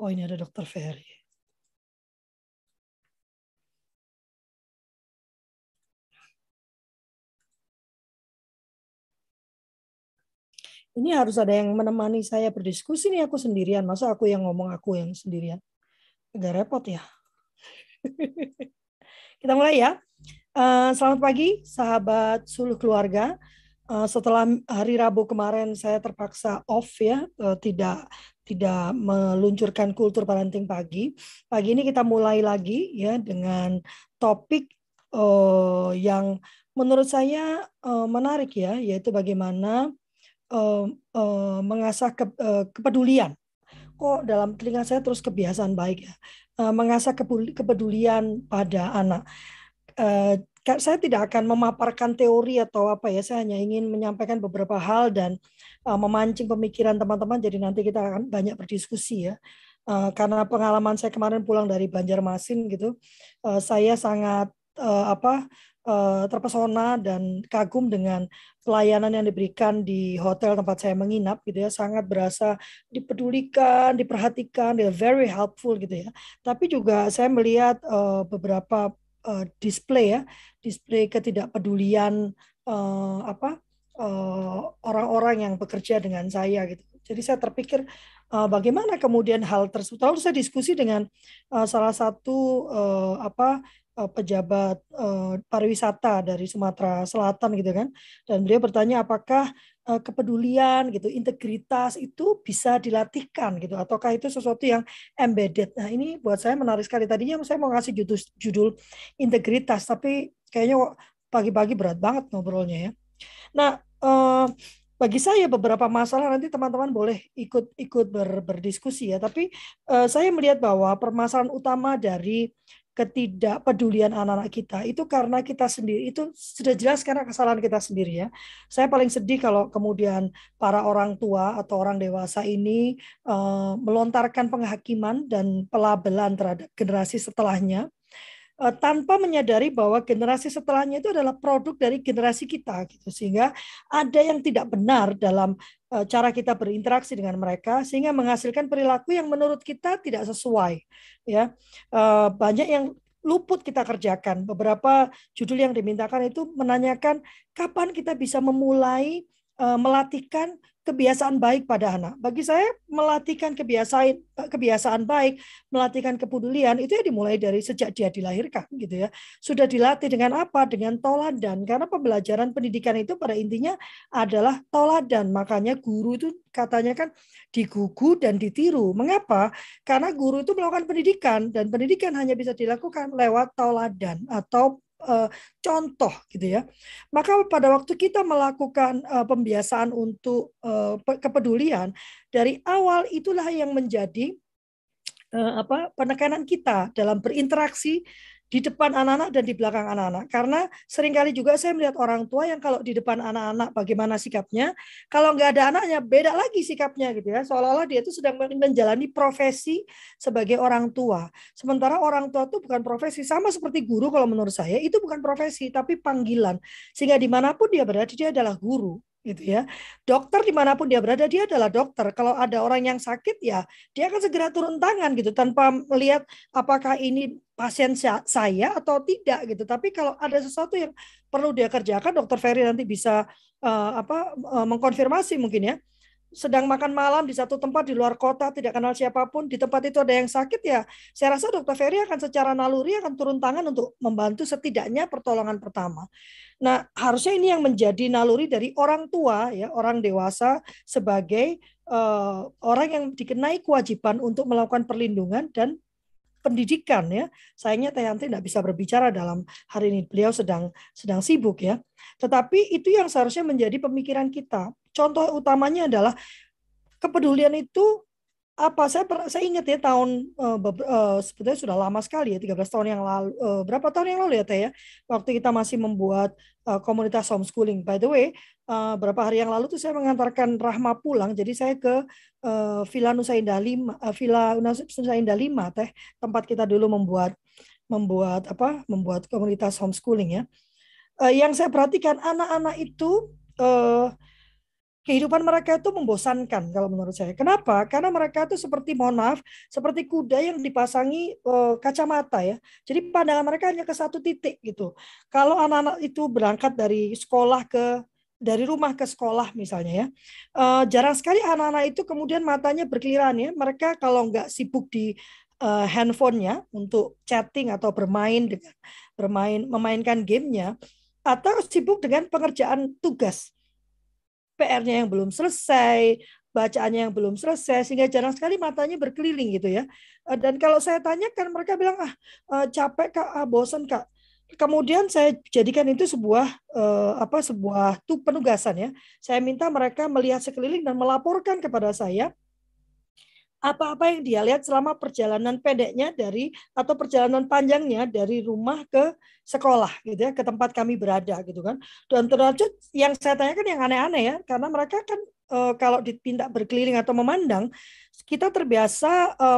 Oh ini ada Dokter Ferry. Ini harus ada yang menemani saya berdiskusi nih aku sendirian. Masa aku yang ngomong aku yang sendirian? Agak repot ya. Kita mulai ya. Uh, selamat pagi, sahabat suluh keluarga. Uh, setelah hari Rabu kemarin saya terpaksa off ya, uh, tidak tidak meluncurkan kultur parenting pagi. Pagi ini kita mulai lagi ya dengan topik uh, yang menurut saya uh, menarik ya, yaitu bagaimana uh, uh, mengasah ke, uh, kepedulian. Kok dalam telinga saya terus kebiasaan baik ya, uh, mengasah kepedulian pada anak. Uh, saya tidak akan memaparkan teori atau apa ya, saya hanya ingin menyampaikan beberapa hal dan uh, memancing pemikiran teman-teman. Jadi nanti kita akan banyak berdiskusi ya. Uh, karena pengalaman saya kemarin pulang dari Banjarmasin gitu, uh, saya sangat apa terpesona dan kagum dengan pelayanan yang diberikan di hotel tempat saya menginap gitu ya sangat berasa dipedulikan diperhatikan dia very helpful gitu ya tapi juga saya melihat beberapa display ya display ketidakpedulian apa orang-orang uh, yang bekerja dengan saya gitu. Jadi saya terpikir uh, bagaimana kemudian hal tersebut lalu saya diskusi dengan uh, salah satu uh, apa Eh, pejabat uh, pariwisata dari Sumatera Selatan gitu kan. Dan beliau bertanya apakah uh, kepedulian gitu integritas itu bisa dilatihkan? Gitu. Ataukah itu sesuatu yang embedded? Nah ini buat saya menarik sekali. Tadinya saya mau ngasih judul judul integritas tapi kayaknya pagi-pagi berat banget ngobrolnya ya. Nah uh, bagi saya beberapa masalah nanti teman-teman boleh ikut ikut ber, berdiskusi ya tapi uh, saya melihat bahwa permasalahan utama dari ketidakpedulian anak-anak kita itu karena kita sendiri itu sudah jelas karena kesalahan kita sendiri ya. Saya paling sedih kalau kemudian para orang tua atau orang dewasa ini uh, melontarkan penghakiman dan pelabelan terhadap generasi setelahnya tanpa menyadari bahwa generasi setelahnya itu adalah produk dari generasi kita gitu. Sehingga ada yang tidak benar dalam Eh, cara kita berinteraksi dengan mereka sehingga menghasilkan perilaku yang menurut kita tidak sesuai ya. Eh, banyak yang luput kita kerjakan. Beberapa judul yang dimintakan itu menanyakan kapan kita bisa memulai eh, melatihkan kebiasaan baik pada anak. Bagi saya melatihkan kebiasaan kebiasaan baik, melatihkan kepedulian itu ya dimulai dari sejak dia dilahirkan gitu ya. Sudah dilatih dengan apa? Dengan toladan. Karena pembelajaran pendidikan itu pada intinya adalah toladan. Makanya guru itu katanya kan digugu dan ditiru. Mengapa? Karena guru itu melakukan pendidikan dan pendidikan hanya bisa dilakukan lewat toladan atau uh, contoh gitu ya. Maka pada waktu kita melakukan uh, pembiasaan untuk uh, kepedulian dari awal itulah yang menjadi uh, apa penekanan kita dalam berinteraksi di depan anak-anak dan di belakang anak-anak. Karena sering kali juga saya melihat orang tua yang kalau di depan anak-anak bagaimana sikapnya, kalau nggak ada anaknya beda lagi sikapnya gitu ya. Seolah-olah dia itu sedang menjalani profesi sebagai orang tua. Sementara orang tua itu bukan profesi sama seperti guru kalau menurut saya itu bukan profesi tapi panggilan. Sehingga di mana pun dia berada dia adalah guru gitu ya. Dokter di mana pun dia berada dia adalah dokter. Kalau ada orang yang sakit ya dia akan segera turun tangan gitu tanpa melihat apakah ini pasien saya atau tidak gitu. Tapi kalau ada sesuatu yang perlu dia kerjakan, dokter Ferry nanti bisa uh, apa uh, mengkonfirmasi mungkin ya sedang makan malam di satu tempat di luar kota tidak kenal siapa pun di tempat itu ada yang sakit ya saya rasa dokter Ferry akan secara naluri akan turun tangan untuk membantu setidaknya pertolongan pertama. Nah harusnya ini yang menjadi naluri dari orang tua ya orang dewasa sebagai uh, orang yang dikenai kewajiban untuk melakukan perlindungan dan pendidikan ya. Sayangnya Teh Yanti tidak bisa berbicara dalam hari ini. Beliau sedang sedang sibuk ya. Tetapi itu yang seharusnya menjadi pemikiran kita. Contoh utamanya adalah kepedulian itu apa saya saya ingat ya tahun uh, uh, sebetulnya sudah lama sekali ya 13 tahun yang lalu uh, berapa tahun yang lalu ya Teh ya? Waktu kita masih membuat uh, komunitas homeschooling. By the way uh, berapa hari yang lalu tuh saya mengantarkan Rahma pulang jadi saya ke uh, Villa Nusa Indah 5 uh, Villa Nusa Indah 5 Teh tempat kita dulu membuat membuat apa membuat komunitas homeschooling ya. Uh, yang saya perhatikan anak-anak itu uh, kehidupan mereka itu membosankan kalau menurut saya. Kenapa? Karena mereka itu seperti mohon maaf, seperti kuda yang dipasangi uh, kacamata ya. Jadi pandangan mereka hanya ke satu titik gitu. Kalau anak-anak itu berangkat dari sekolah ke dari rumah ke sekolah misalnya ya, uh, jarang sekali anak-anak itu kemudian matanya berkeliran ya. Mereka kalau nggak sibuk di uh, handphonenya untuk chatting atau bermain dengan bermain memainkan gamenya, atau sibuk dengan pengerjaan tugas PR-nya yang belum selesai, bacaannya yang belum selesai, sehingga jarang sekali matanya berkeliling gitu ya. Eh, dan kalau saya tanyakan, mereka bilang, ah eh, capek kak, ah, bosan kak. Kemudian saya jadikan itu sebuah eh, apa sebuah tuh penugasan ya. Saya minta mereka melihat sekeliling dan melaporkan kepada saya apa-apa yang dia lihat selama perjalanan pendeknya dari atau perjalanan panjangnya dari rumah ke sekolah gitu ya ke tempat kami berada gitu kan. Dan terus yang saya tanyakan yang aneh-aneh ya karena mereka kan e, kalau dipinta berkeliling atau memandang kita terbiasa e,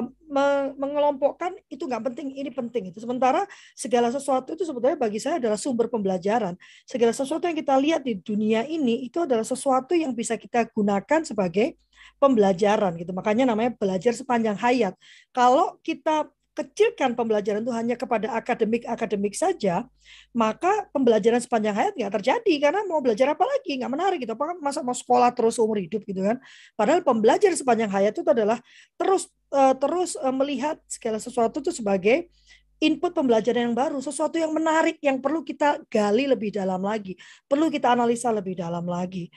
mengelompokkan itu nggak penting ini penting itu sementara segala sesuatu itu sebetulnya bagi saya adalah sumber pembelajaran. Segala sesuatu yang kita lihat di dunia ini itu adalah sesuatu yang bisa kita gunakan sebagai pembelajaran gitu. Makanya namanya belajar sepanjang hayat. Kalau kita kecilkan pembelajaran itu hanya kepada akademik-akademik saja, maka pembelajaran sepanjang hayat nggak terjadi karena mau belajar apa lagi nggak menarik gitu. Apakah masa mau sekolah terus umur hidup gitu kan? Padahal pembelajaran sepanjang hayat itu adalah terus uh, terus uh, melihat segala sesuatu itu sebagai input pembelajaran yang baru, sesuatu yang menarik yang perlu kita gali lebih dalam lagi, perlu kita analisa lebih dalam lagi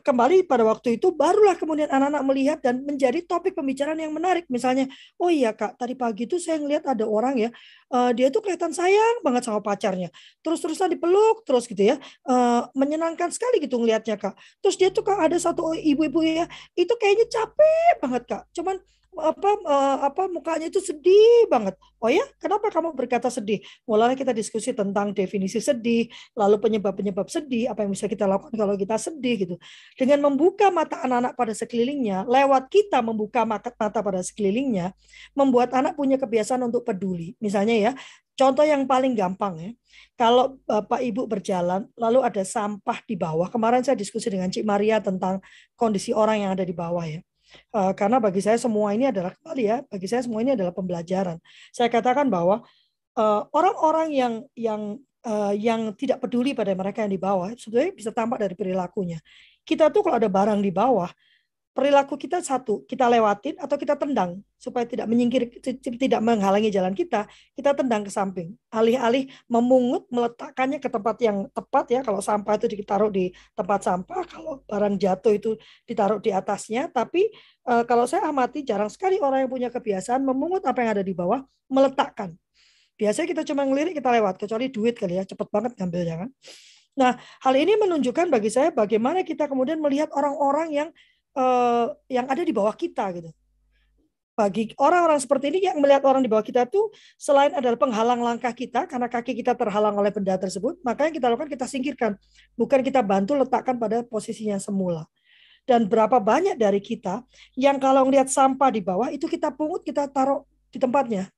kembali pada waktu itu barulah kemudian anak-anak melihat dan menjadi topik pembicaraan yang menarik. Misalnya, oh iya kak, tadi pagi itu saya ngeliat ada orang ya, uh, dia tuh kelihatan sayang banget sama pacarnya. Terus-terusan dipeluk, terus gitu ya, uh, menyenangkan sekali gitu ngelihatnya kak. Terus dia tuh kak ada satu ibu-ibu ya, itu kayaknya capek banget kak. Cuman apa uh, apa mukanya itu sedih banget. Oh ya, kenapa kamu berkata sedih? Mulai kita diskusi tentang definisi sedih, lalu penyebab-penyebab sedih, apa yang bisa kita lakukan kalau kita sedih gitu. Dengan membuka mata anak-anak pada sekelilingnya, lewat kita membuka mata pada sekelilingnya, membuat anak punya kebiasaan untuk peduli. Misalnya ya, contoh yang paling gampang ya. Kalau Bapak Ibu berjalan lalu ada sampah di bawah. Kemarin saya diskusi dengan Cik Maria tentang kondisi orang yang ada di bawah ya Uh, karena bagi saya semua ini adalah kembali ya, bagi saya semua ini adalah pembelajaran. Saya katakan bahwa eh, orang-orang uh, yang yang uh, yang tidak peduli pada mereka yang di bawah sebetulnya bisa tampak dari perilakunya. Kita tuh kalau ada barang di bawah, perilaku kita satu, kita lewatin atau kita tendang supaya tidak menyingkir tidak menghalangi jalan kita, kita tendang ke samping. Alih-alih memungut meletakkannya ke tempat yang tepat ya, kalau sampah itu ditaruh di tempat sampah, kalau barang jatuh itu ditaruh di atasnya, tapi uh, kalau saya amati jarang sekali orang yang punya kebiasaan memungut apa yang ada di bawah, meletakkan. Biasanya kita cuma ngelirik kita lewat, kecuali duit kali ya, cepet banget ngambilnya kan. Nah, hal ini menunjukkan bagi saya bagaimana kita kemudian melihat orang-orang yang uh, yang ada di bawah kita gitu. Bagi orang-orang seperti ini yang melihat orang di bawah kita itu selain adalah penghalang langkah kita karena kaki kita terhalang oleh benda tersebut, maka yang kita lakukan kita singkirkan, bukan kita bantu letakkan pada posisinya semula. Dan berapa banyak dari kita yang kalau melihat sampah di bawah itu kita pungut, kita taruh di tempatnya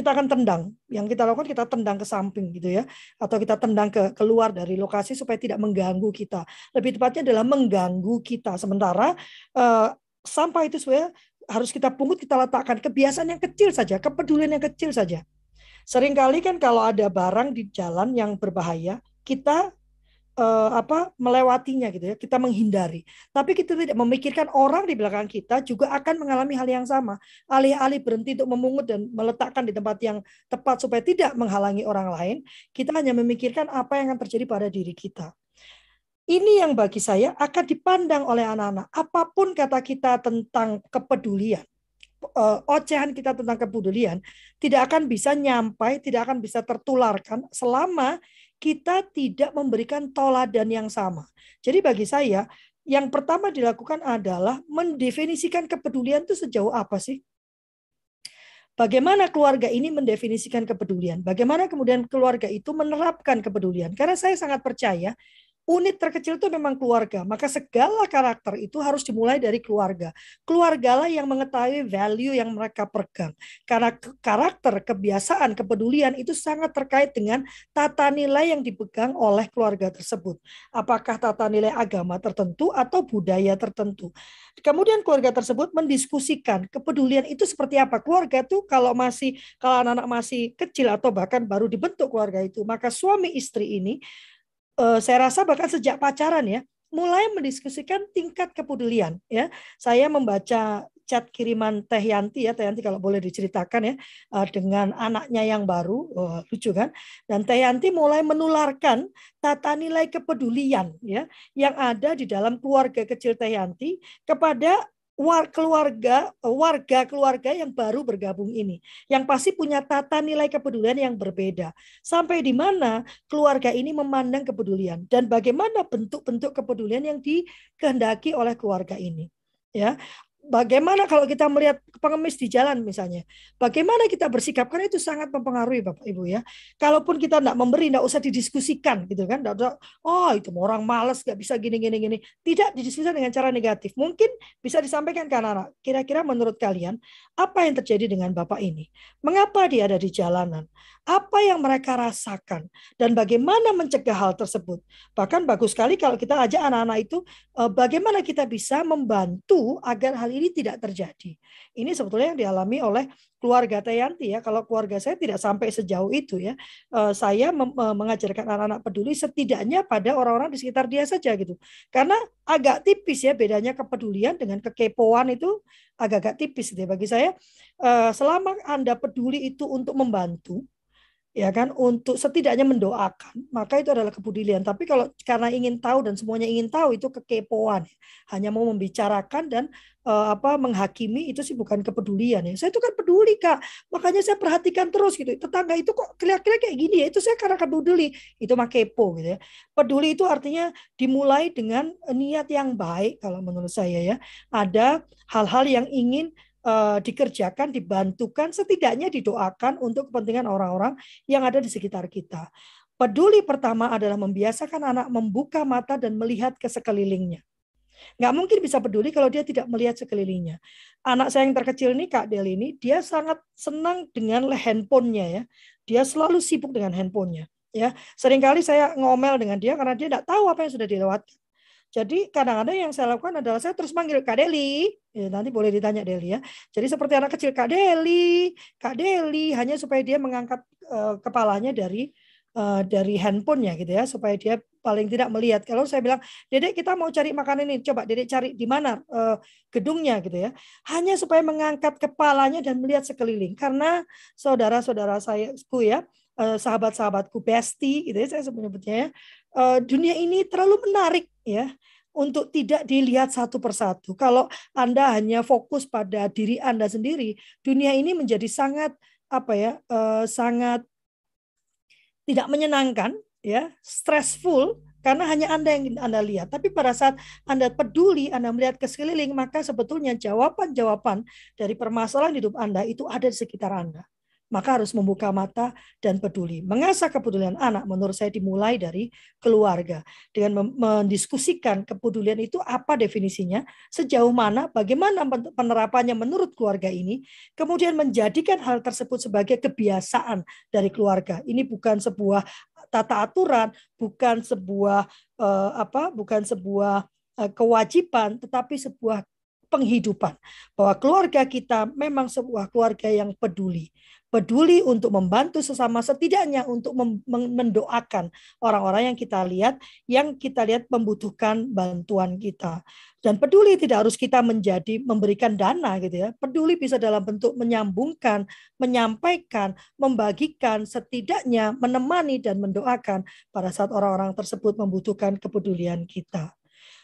kita akan tendang. Yang kita lakukan kita tendang ke samping gitu ya, atau kita tendang ke keluar dari lokasi supaya tidak mengganggu kita. Lebih tepatnya adalah mengganggu kita. Sementara uh, sampah itu sebenarnya harus kita pungut, kita letakkan kebiasaan yang kecil saja, kepedulian yang kecil saja. Seringkali kan kalau ada barang di jalan yang berbahaya, kita uh, apa melewatinya gitu ya kita menghindari. Tapi kita tidak memikirkan orang di belakang kita juga akan mengalami hal yang sama. Alih-alih berhenti untuk memungut dan meletakkan di tempat yang tepat supaya tidak menghalangi orang lain kita hanya memikirkan apa yang akan terjadi pada diri kita. Ini yang bagi saya akan dipandang oleh anak-anak. Apa pun kata kita tentang kepedulian uh, ocehan kita tentang kepedulian tidak akan bisa nyampai, tidak akan bisa tertularkan selama kita tidak memberikan toladan yang sama. Jadi bagi saya, yang pertama dilakukan adalah mendefinisikan kepedulian itu sejauh apa sih? Bagaimana keluarga ini mendefinisikan kepedulian? Bagaimana kemudian keluarga itu menerapkan kepedulian? Karena saya sangat percaya unit terkecil itu memang keluarga. Maka segala karakter itu harus dimulai dari keluarga. Keluargalah yang mengetahui value yang mereka pegang. Karena karakter, kebiasaan, kepedulian itu sangat terkait dengan tata nilai yang dipegang oleh keluarga tersebut. Apakah tata nilai agama tertentu atau budaya tertentu. Kemudian keluarga tersebut mendiskusikan kepedulian itu seperti apa. Keluarga itu kalau masih kalau anak-anak masih kecil atau bahkan baru dibentuk keluarga itu, maka suami istri ini saya rasa bahkan sejak pacaran ya mulai mendiskusikan tingkat kepedulian ya. Saya membaca chat kiriman Teh Yanti ya, Teh Yanti kalau boleh diceritakan ya uh, dengan anaknya yang baru, uh, lucu kan? Dan Teh Yanti mulai menularkan tata nilai kepedulian ya yang ada di dalam keluarga kecil Teh Yanti kepada keluarga warga keluarga yang baru bergabung ini yang pasti punya tata nilai kepedulian yang berbeda. Sampai di mana keluarga ini memandang kepedulian dan bagaimana bentuk-bentuk kepedulian yang dikehendaki oleh keluarga ini ya Bagaimana kalau kita melihat pengemis di jalan misalnya? Bagaimana kita bersikap? Karena itu sangat mempengaruhi Bapak Ibu ya. Kalaupun kita tidak memberi, tidak usah didiskusikan gitu kan. Tidak usah, oh itu orang malas nggak bisa gini gini gini. Tidak didiskusikan dengan cara negatif. Mungkin bisa disampaikan ke anak-anak. Kira-kira menurut kalian apa yang terjadi dengan Bapak ini? Mengapa dia ada di jalanan? Apa yang mereka rasakan dan bagaimana mencegah hal tersebut? Bahkan bagus sekali kalau kita ajak anak-anak itu eh, bagaimana kita bisa membantu agar hal ini tidak terjadi. Ini sebetulnya yang dialami oleh keluarga Tayanti ya. Kalau keluarga saya tidak sampai sejauh itu ya. Eh, saya mengajarkan anak-anak peduli setidaknya pada orang-orang di sekitar dia saja gitu. Karena agak tipis ya bedanya kepedulian dengan kekepoan itu agak-agak tipis gitu ya. Bagi saya eh, selama Anda peduli itu untuk membantu ya kan untuk setidaknya mendoakan. Maka itu adalah kepedulian. Tapi kalau karena ingin tahu dan semuanya ingin tahu itu kekepoan. Hanya mau membicarakan dan uh, apa menghakimi itu sih bukan kepedulian ya. Saya itu kan peduli kak. Makanya saya perhatikan terus gitu. Tetangga itu kok kira-kira kayak gini ya. Itu saya karena peduli itu mah kepo gitu ya. Peduli itu artinya dimulai dengan niat yang baik kalau menurut saya ya. Ada hal-hal yang ingin dikerjakan, dibantukan, setidaknya didoakan untuk kepentingan orang-orang yang ada di sekitar kita. Peduli pertama adalah membiasakan anak membuka mata dan melihat ke sekelilingnya. Nggak mungkin bisa peduli kalau dia tidak melihat sekelilingnya. Anak saya yang terkecil ini, Kak Del ini, dia sangat senang dengan handphonenya ya. Dia selalu sibuk dengan handphonenya. Ya, sering kali saya ngomel dengan dia karena dia tidak tahu apa yang sudah dilewatkan. Jadi kadang-kadang yang saya lakukan adalah saya terus manggil Kak Deli. Ya, nanti boleh ditanya Deli ya. Jadi seperti anak kecil Kak Deli, Kak Deli hanya supaya dia mengangkat uh, kepalanya dari uh, dari handphonenya gitu ya supaya dia paling tidak melihat. Kalau saya bilang, Dedek kita mau cari makanan ini, coba Dedek cari di mana uh, gedungnya gitu ya. Hanya supaya mengangkat kepalanya dan melihat sekeliling. Karena saudara-saudara saya ya, sahabat-sahabatku bestie gitu ya saya sebutnya ya, uh, dunia ini terlalu menarik ya untuk tidak dilihat satu persatu. Kalau Anda hanya fokus pada diri Anda sendiri, dunia ini menjadi sangat apa ya, uh, sangat tidak menyenangkan, ya, stressful karena hanya Anda yang Anda lihat. Tapi pada saat Anda peduli, Anda melihat ke sekeliling, maka sebetulnya jawaban-jawaban dari permasalahan hidup Anda itu ada di sekitar Anda maka harus membuka mata dan peduli. Mengasah kepedulian anak menurut saya dimulai dari keluarga. Dengan mendiskusikan kepedulian itu apa definisinya, sejauh mana, bagaimana penerapannya menurut keluarga ini, kemudian menjadikan hal tersebut sebagai kebiasaan dari keluarga. Ini bukan sebuah tata aturan, bukan sebuah uh, apa, bukan sebuah uh, kewajiban, tetapi sebuah penghidupan bahwa keluarga kita memang sebuah keluarga yang peduli peduli untuk membantu sesama setidaknya untuk mendoakan orang-orang yang kita lihat yang kita lihat membutuhkan bantuan kita. Dan peduli tidak harus kita menjadi memberikan dana gitu ya. Peduli bisa dalam bentuk menyambungkan menyampaikan membagikan setidaknya menemani dan mendoakan pada saat orang-orang tersebut membutuhkan kepedulian kita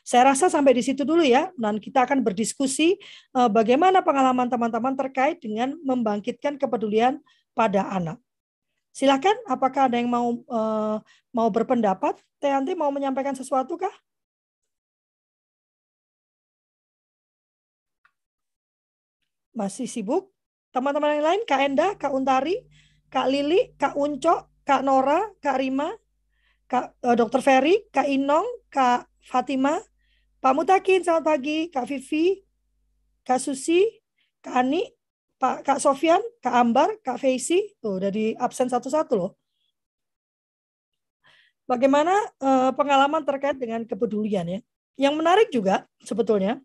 saya rasa sampai di situ dulu ya, dan kita akan berdiskusi eh, bagaimana pengalaman teman-teman terkait dengan membangkitkan kepedulian pada anak. Silakan, apakah ada yang mau eh, mau berpendapat? Teh Anti mau menyampaikan sesuatu kah? Masih sibuk? Teman-teman yang lain, Kak Enda, Kak Untari, Kak Lili, Kak Unco, Kak Nora, Kak Rima, Kak uh, Dokter Ferry, Kak Inong, Kak Fatima, Pak Mutakin, selamat pagi, Kak Vivi, Kak Susi, Kak Ani, Pak Kak Sofian, Kak Ambar, Kak Feisi, tuh udah di absen satu-satu loh. Bagaimana uh, pengalaman terkait dengan kepedulian ya? Yang menarik juga sebetulnya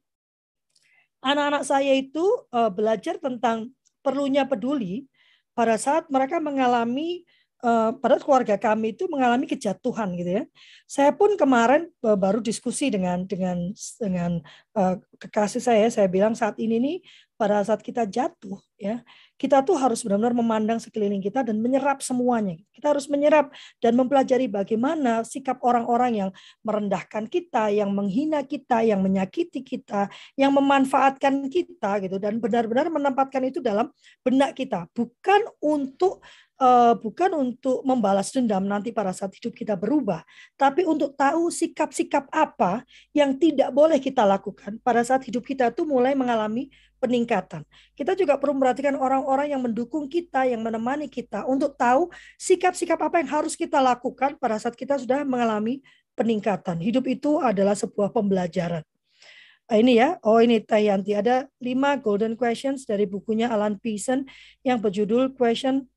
anak-anak saya itu uh, belajar tentang perlunya peduli pada saat mereka mengalami uh, pada keluarga kami itu mengalami kejatuhan gitu ya. Saya pun kemarin uh, baru diskusi dengan dengan dengan uh, kekasih saya, saya bilang saat ini nih pada saat kita jatuh ya kita tuh harus benar-benar memandang sekeliling kita dan menyerap semuanya. Kita harus menyerap dan mempelajari bagaimana sikap orang-orang yang merendahkan kita yang menghina kita yang menyakiti kita yang memanfaatkan kita gitu dan benar-benar menempatkan itu dalam benak kita. Bukan untuk uh, bukan untuk membalas dendam nanti pada saat hidup kita berubah, tapi untuk tahu sikap-sikap apa yang tidak boleh kita lakukan pada saat hidup kita itu mulai mengalami peningkatan. Kita juga perlu memperhatikan orang-orang yang mendukung kita, yang menemani kita untuk tahu sikap-sikap apa yang harus kita lakukan pada saat kita sudah mengalami peningkatan. Hidup itu adalah sebuah pembelajaran. Ah, ini ya, oh ini Tayanti ada lima golden questions dari bukunya Alan Pearson yang berjudul Question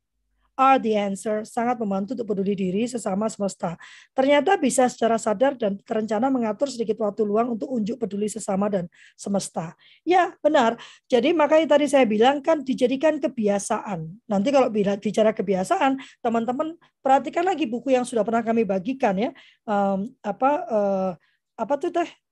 are the answer sangat membantu untuk peduli diri sesama semesta. Ternyata bisa secara sadar dan terencana mengatur sedikit waktu luang untuk unjuk peduli sesama dan semesta. Ya, benar. Jadi makanya tadi saya bilang kan dijadikan kebiasaan. Nanti kalau bicara kebiasaan, teman-teman perhatikan lagi buku yang sudah pernah kami bagikan ya. Um, apa uh, apa tuh teh Eh,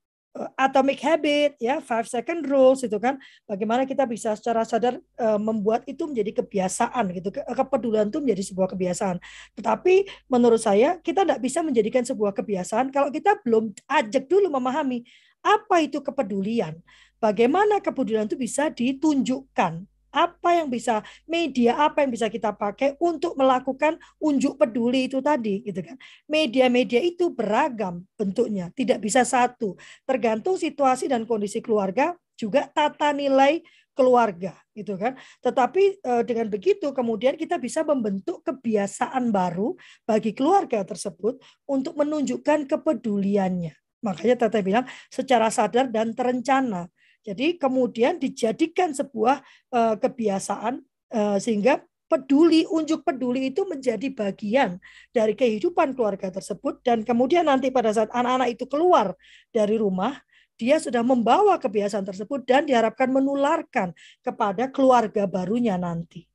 atomic habit ya five second rules itu kan. Bagaimana kita bisa secara sadar uh, membuat itu menjadi kebiasaan gitu. Kepedulian itu menjadi sebuah kebiasaan. Tetapi menurut saya kita tidak bisa menjadikan sebuah kebiasaan kalau kita belum ajak dulu memahami apa itu kepedulian. Bagaimana kepedulian itu bisa ditunjukkan apa yang bisa media apa yang bisa kita pakai untuk melakukan unjuk peduli itu tadi gitu kan? Media-media itu beragam bentuknya tidak bisa satu. Tergantung situasi dan kondisi keluarga juga tata nilai keluarga gitu kan? Tetapi eh, dengan begitu kemudian kita bisa membentuk kebiasaan baru bagi keluarga tersebut untuk menunjukkan kepeduliannya. Makanya Tete bilang secara sadar dan terencana jadi kemudian dijadikan sebuah uh, kebiasaan uh, sehingga peduli, unjuk peduli itu menjadi bagian dari kehidupan keluarga tersebut dan kemudian nanti pada saat anak-anak itu keluar dari rumah, dia sudah membawa kebiasaan tersebut dan diharapkan menularkan kepada keluarga barunya nanti.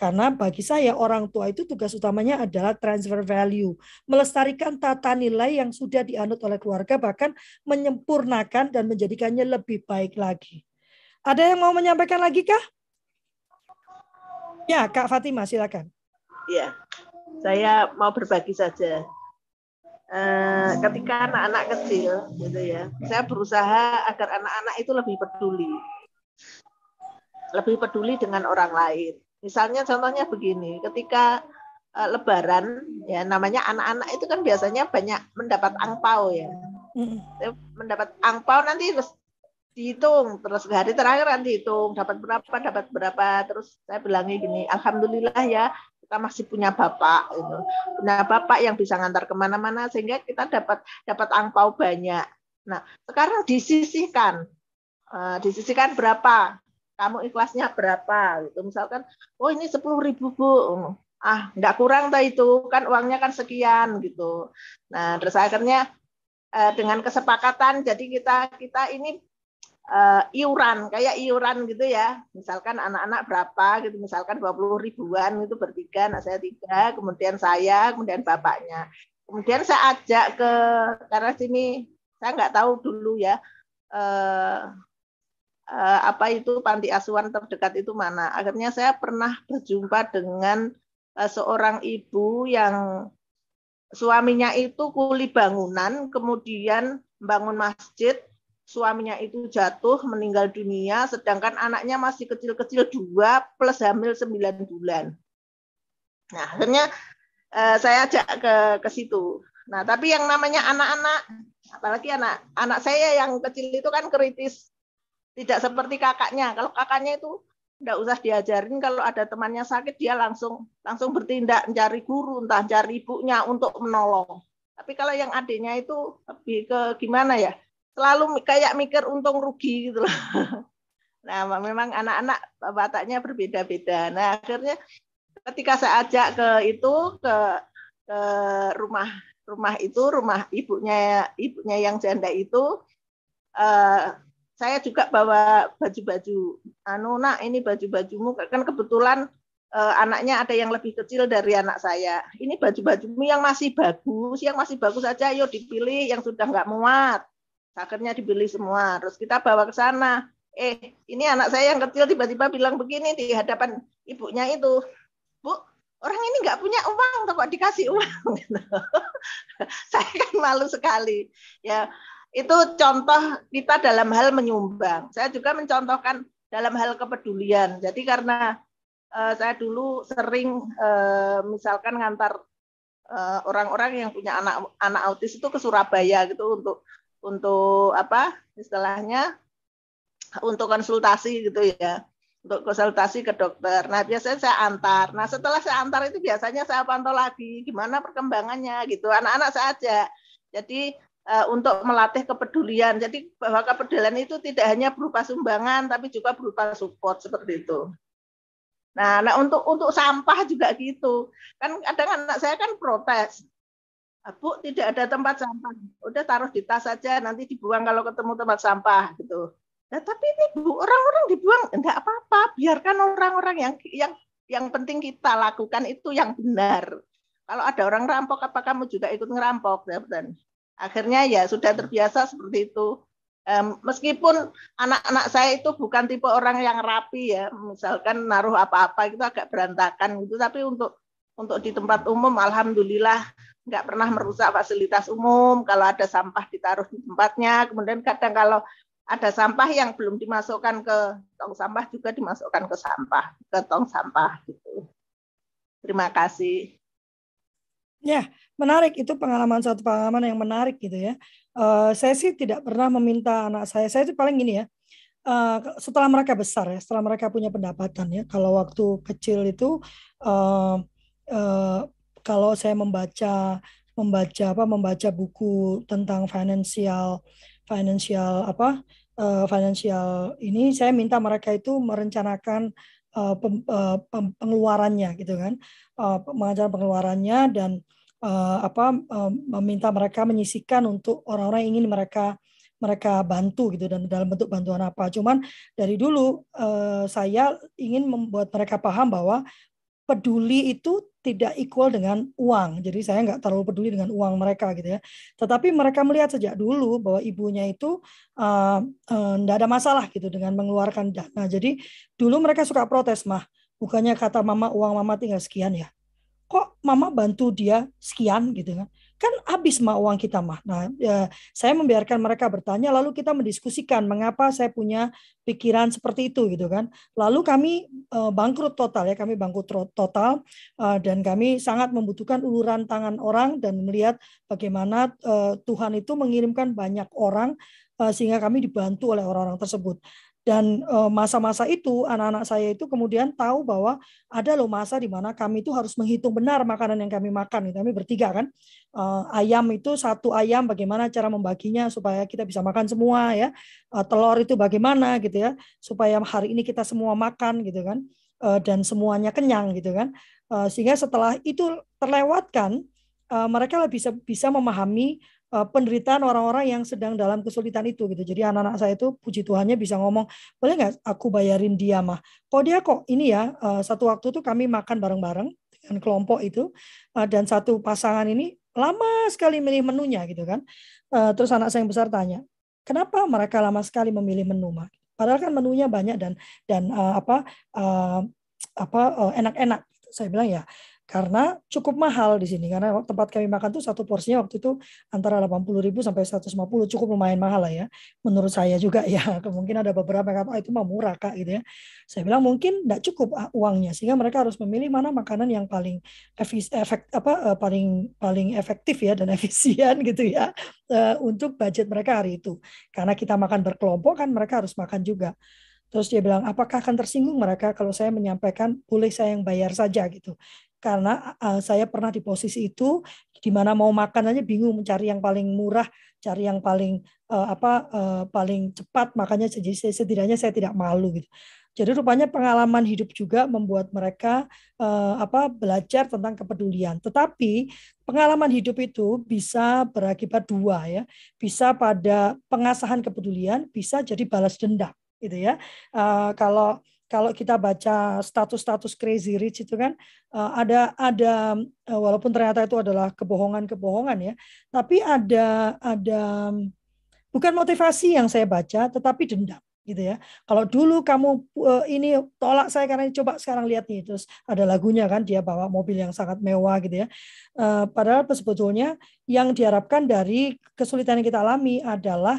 Karena bagi saya orang tua itu tugas utamanya adalah transfer value, melestarikan tata nilai yang sudah dianut oleh keluarga bahkan menyempurnakan dan menjadikannya lebih baik lagi. Ada yang mau menyampaikan lagi kah? Ya, Kak Fatima silakan. Ya, saya mau berbagi saja. Eh, ketika anak-anak kecil, gitu ya, saya berusaha agar anak-anak itu lebih peduli, lebih peduli dengan orang lain Misalnya contohnya begini, ketika uh, Lebaran, ya namanya anak-anak itu kan biasanya banyak mendapat angpau ya, mm. mendapat angpau nanti terus dihitung, terus hari terakhir nanti dihitung dapat berapa, dapat berapa, terus saya bilangnya gini, alhamdulillah ya kita masih punya bapak, itu punya bapak yang bisa ngantar ke mana-mana sehingga kita dapat dapat angpau banyak. Nah sekarang disisihkan, uh, disisihkan berapa? Kamu ikhlasnya berapa? Gitu. Misalkan oh ini sepuluh ribu bu. Ah nggak kurang tak itu. Kan uangnya kan sekian gitu. Nah terus akhirnya eh, dengan kesepakatan jadi kita kita ini uh, iuran kayak iuran gitu ya. Misalkan anak-anak berapa gitu. Misalkan dua puluh ribuan itu bertiga nah saya tiga kemudian saya kemudian bapaknya. Kemudian saya ajak ke karena sini saya nggak tahu dulu ya uh, uh, apa itu panti asuhan terdekat itu mana. Akhirnya saya pernah berjumpa dengan uh, seorang ibu yang suaminya itu kuli bangunan, kemudian bangun masjid, suaminya itu jatuh meninggal dunia, sedangkan anaknya masih kecil-kecil dua plus hamil sembilan bulan. Nah akhirnya uh, saya ajak ke ke situ. Nah tapi yang namanya anak-anak, apalagi anak anak saya yang kecil itu kan kritis tidak seperti kakaknya. Kalau kakaknya itu tidak usah diajarin kalau ada temannya sakit dia langsung langsung bertindak mencari guru entah cari ibunya untuk menolong Tapi kalau yang adiknya itu lebih ke gimana ya? Selalu kayak mikir untung rugi gitu loh. Nah, memang anak-anak wataknya berbeda-beda. Nah, akhirnya ketika saya ajak ke itu ke ke rumah rumah itu rumah ibunya ibunya yang janda itu uh, saya juga bawa baju-baju anu nak ini baju-bajumu kan kebetulan uh, anaknya ada yang lebih kecil dari anak saya. Ini baju-bajumu yang masih bagus, yang masih bagus saja, ayo dipilih yang sudah nggak muat. Akhirnya dipilih semua. Terus kita bawa ke sana. Eh, ini anak saya yang kecil tiba-tiba bilang begini di hadapan ibunya itu, Bu, orang ini nggak punya uang, kok dikasih uang. saya kan malu sekali. Ya, itu contoh kita dalam hal menyumbang. Saya juga mencontohkan dalam hal kepedulian. Jadi karena uh, saya dulu sering uh, misalkan ngantar uh, orang-orang yang punya anak anak autis itu ke Surabaya gitu untuk untuk apa istilahnya untuk konsultasi gitu ya untuk konsultasi ke dokter. Nah biasanya saya antar. Nah setelah saya antar itu biasanya saya pantau lagi gimana perkembangannya gitu. Anak-anak saja. Jadi uh, untuk melatih kepedulian. Jadi bahwa kepedulian itu tidak hanya berupa sumbangan tapi juga berupa support seperti itu. Nah, nah untuk untuk sampah juga gitu. Kan kadang anak saya kan protes. Ah, Bu, tidak ada tempat sampah. Udah taruh di tas saja, nanti dibuang kalau ketemu tempat sampah gitu. Nah, tapi ini Bu, orang-orang dibuang enggak apa-apa, biarkan orang-orang yang yang yang penting kita lakukan itu yang benar. Kalau ada orang rampok, apa kamu juga ikut ngerampok? Dan akhirnya ya sudah terbiasa seperti itu meskipun anak-anak saya itu bukan tipe orang yang rapi ya, misalkan naruh apa-apa itu agak berantakan gitu, tapi untuk untuk di tempat umum, alhamdulillah nggak pernah merusak fasilitas umum. Kalau ada sampah ditaruh di tempatnya, kemudian kadang kalau ada sampah yang belum dimasukkan ke tong sampah juga dimasukkan ke sampah, ke tong sampah gitu. Terima kasih. Ya, menarik itu pengalaman satu pengalaman yang menarik gitu ya. Uh, saya sih tidak pernah meminta anak saya. Saya itu paling gini ya. Uh, setelah mereka besar ya, setelah mereka punya pendapatan ya. Kalau waktu kecil itu uh, uh, kalau saya membaca membaca apa membaca buku tentang financial financial apa uh, financial ini saya minta mereka itu merencanakan uh, pengeluarannya gitu kan uh, mengajar pengeluarannya dan uh, apa uh, meminta mereka menyisikan untuk orang-orang ingin mereka mereka bantu gitu dan dalam bentuk bantuan apa. Cuman dari dulu uh, saya ingin membuat mereka paham bahwa peduli itu tidak equal dengan uang. Jadi saya nggak terlalu peduli dengan uang mereka gitu ya. Tetapi mereka melihat sejak dulu bahwa ibunya itu uh, uh, ada masalah gitu dengan mengeluarkan dana. Jadi dulu mereka suka protes mah. Bukannya kata mama uang mama tinggal sekian ya kok mama bantu dia sekian gitu kan kan habis mah uang kita mah. Nah ya, saya membiarkan mereka bertanya lalu kita mendiskusikan mengapa saya punya pikiran seperti itu gitu kan. Lalu kami uh, bangkrut total ya kami bangkrut total uh, dan kami sangat membutuhkan uluran tangan orang dan melihat bagaimana uh, Tuhan itu mengirimkan banyak orang uh, sehingga kami dibantu oleh orang-orang tersebut dan eh, masa-masa itu anak-anak saya itu kemudian tahu bahwa ada loh masa di mana kami itu harus menghitung benar makanan yang kami makan. Kami bertiga kan. Eh, ayam itu satu ayam bagaimana cara membaginya supaya kita bisa makan semua ya. Eh, telur itu bagaimana gitu ya supaya hari ini kita semua makan gitu kan. Dan semuanya kenyang gitu kan. Sehingga setelah itu terlewatkan mereka bisa bisa memahami Eh, penderitaan orang-orang yang sedang dalam kesulitan itu gitu. Jadi anak-anak saya itu puji Tuhannya bisa ngomong, boleh nggak aku bayarin dia mah? Kok dia kok ini ya eh, satu waktu tuh kami makan bareng-bareng dengan kelompok itu eh, dan satu pasangan ini lama sekali milih menunya gitu kan. Terus anak saya yang besar tanya, kenapa mereka lama sekali memilih menu mah? Padahal kan menunya banyak dan dan apa apa enak-enak. Saya bilang ya karena cukup mahal di sini. Karena tempat kami makan tuh satu porsinya waktu itu antara 80.000 sampai 150 cukup lumayan mahal lah ya. Menurut saya juga ya mungkin ada beberapa yang kata oh, itu mah murah kak gitu ya. Saya bilang mungkin tidak cukup ah, uangnya. Sehingga mereka harus memilih mana makanan yang paling efek apa eh, paling paling efektif ya dan efisien gitu ya eh, untuk budget mereka hari itu. Karena kita makan berkelompok kan mereka harus makan juga. Terus dia bilang, apakah akan tersinggung mereka kalau saya menyampaikan boleh saya yang bayar saja? gitu. Karena uh, saya pernah di posisi itu di mana mau makan aja bingung mencari yang paling murah, cari yang paling uh, apa uh, paling cepat, makanya setidaknya saya tidak malu gitu. Jadi rupanya pengalaman hidup juga membuat mereka uh, apa belajar tentang kepedulian. Tetapi pengalaman hidup itu bisa berakibat dua ya, bisa pada pengasahan kepedulian, bisa jadi balas dendam gitu ya. Uh, kalau kalau kita baca status-status crazy rich itu kan uh, ada ada uh, walaupun ternyata itu adalah kebohongan-kebohongan ya, tapi ada ada bukan motivasi yang saya baca tetapi dendam gitu ya. Kalau dulu kamu uh, ini tolak saya karena coba sekarang lihat nih terus ada lagunya kan dia bawa mobil yang sangat mewah gitu ya. Padahal sebetulnya yang diharapkan dari kesulitan yang kita alami adalah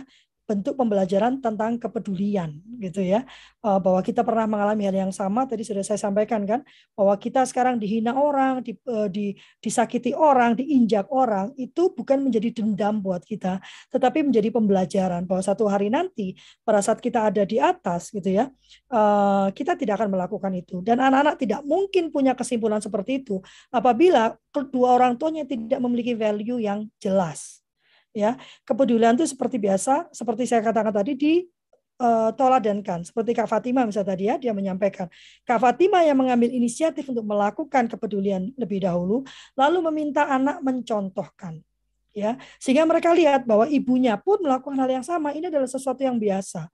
bentuk pembelajaran tentang kepedulian gitu ya. Eh, bahwa kita pernah mengalami hal yang sama tadi sudah saya sampaikan kan bahwa kita sekarang dihina orang di, eh, di disakiti orang diinjak orang itu bukan menjadi dendam buat kita tetapi menjadi pembelajaran. Bahwa satu hari nanti pada saat kita ada di atas gitu ya eh, kita tidak akan melakukan itu. Dan anak-anak tidak mungkin punya kesimpulan seperti itu apabila kedua orang tuanya tidak memiliki value yang jelas ya. Kepedulian itu seperti biasa seperti saya katakan tadi di uh, toladankan seperti Kak Fatima misalnya tadi ya dia menyampaikan. Kak Fatima yang mengambil inisiatif untuk melakukan kepedulian lebih dahulu lalu meminta anak mencontohkan ya. Sehingga mereka lihat bahwa ibunya pun melakukan hal yang sama. Ini adalah sesuatu yang biasa.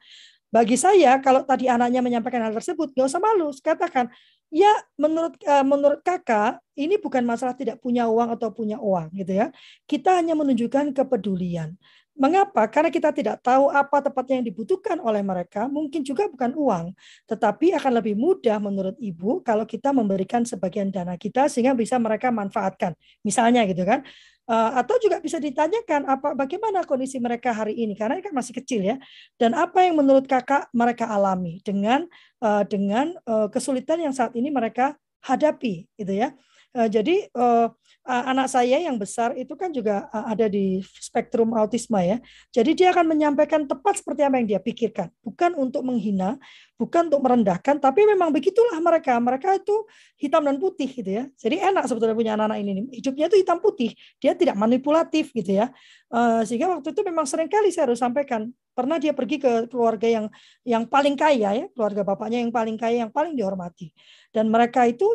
Bagi saya kalau tadi anaknya menyampaikan hal tersebut nggak usah malu. Katakan ya menurut uh, menurut kakak ini bukan masalah tidak punya uang atau punya uang gitu ya. Kita hanya menunjukkan kepedulian Mengapa? Karena kita tidak tahu apa tepatnya yang dibutuhkan oleh mereka, mungkin juga bukan uang, tetapi akan lebih mudah menurut ibu kalau kita memberikan sebagian dana kita sehingga bisa mereka manfaatkan. Misalnya gitu kan. Eh, atau juga bisa ditanyakan apa bagaimana kondisi mereka hari ini karena kan masih kecil ya dan apa yang menurut kakak mereka alami dengan uh, dengan uh, kesulitan yang saat ini mereka hadapi gitu ya uh, jadi uh, anak saya yang besar itu kan juga ada di spektrum autisme ya. Jadi dia akan menyampaikan tepat seperti apa yang dia pikirkan, bukan untuk menghina, bukan untuk merendahkan, tapi memang begitulah mereka. Mereka itu hitam dan putih gitu ya. Jadi enak sebetulnya punya anak-anak ini. Hidupnya itu hitam putih, dia tidak manipulatif gitu ya. Sehingga waktu itu memang sering kali saya harus sampaikan, pernah dia pergi ke keluarga yang yang paling kaya ya, keluarga bapaknya yang paling kaya, yang paling dihormati. Dan mereka itu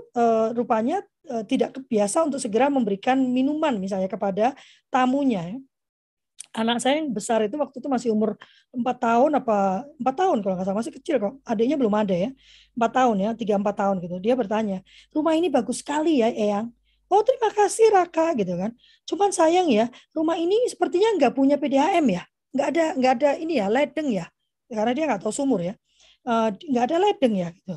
rupanya Eh, tidak biasa untuk segera memberikan minuman misalnya kepada tamunya. Anak saya yang besar itu waktu itu masih umur empat tahun apa empat tahun kalau nggak salah masih kecil kok. Adiknya belum ada ya empat tahun ya tiga empat tahun gitu. Dia bertanya rumah ini bagus sekali ya Eyang? Oh terima kasih Raka gitu kan. Cuman sayang ya rumah ini sepertinya nggak punya PDAM ya nggak ada nggak ada ini ya ledeng ya. Karena dia nggak tahu sumur ya. Eh, nggak ada ledeng ya gitu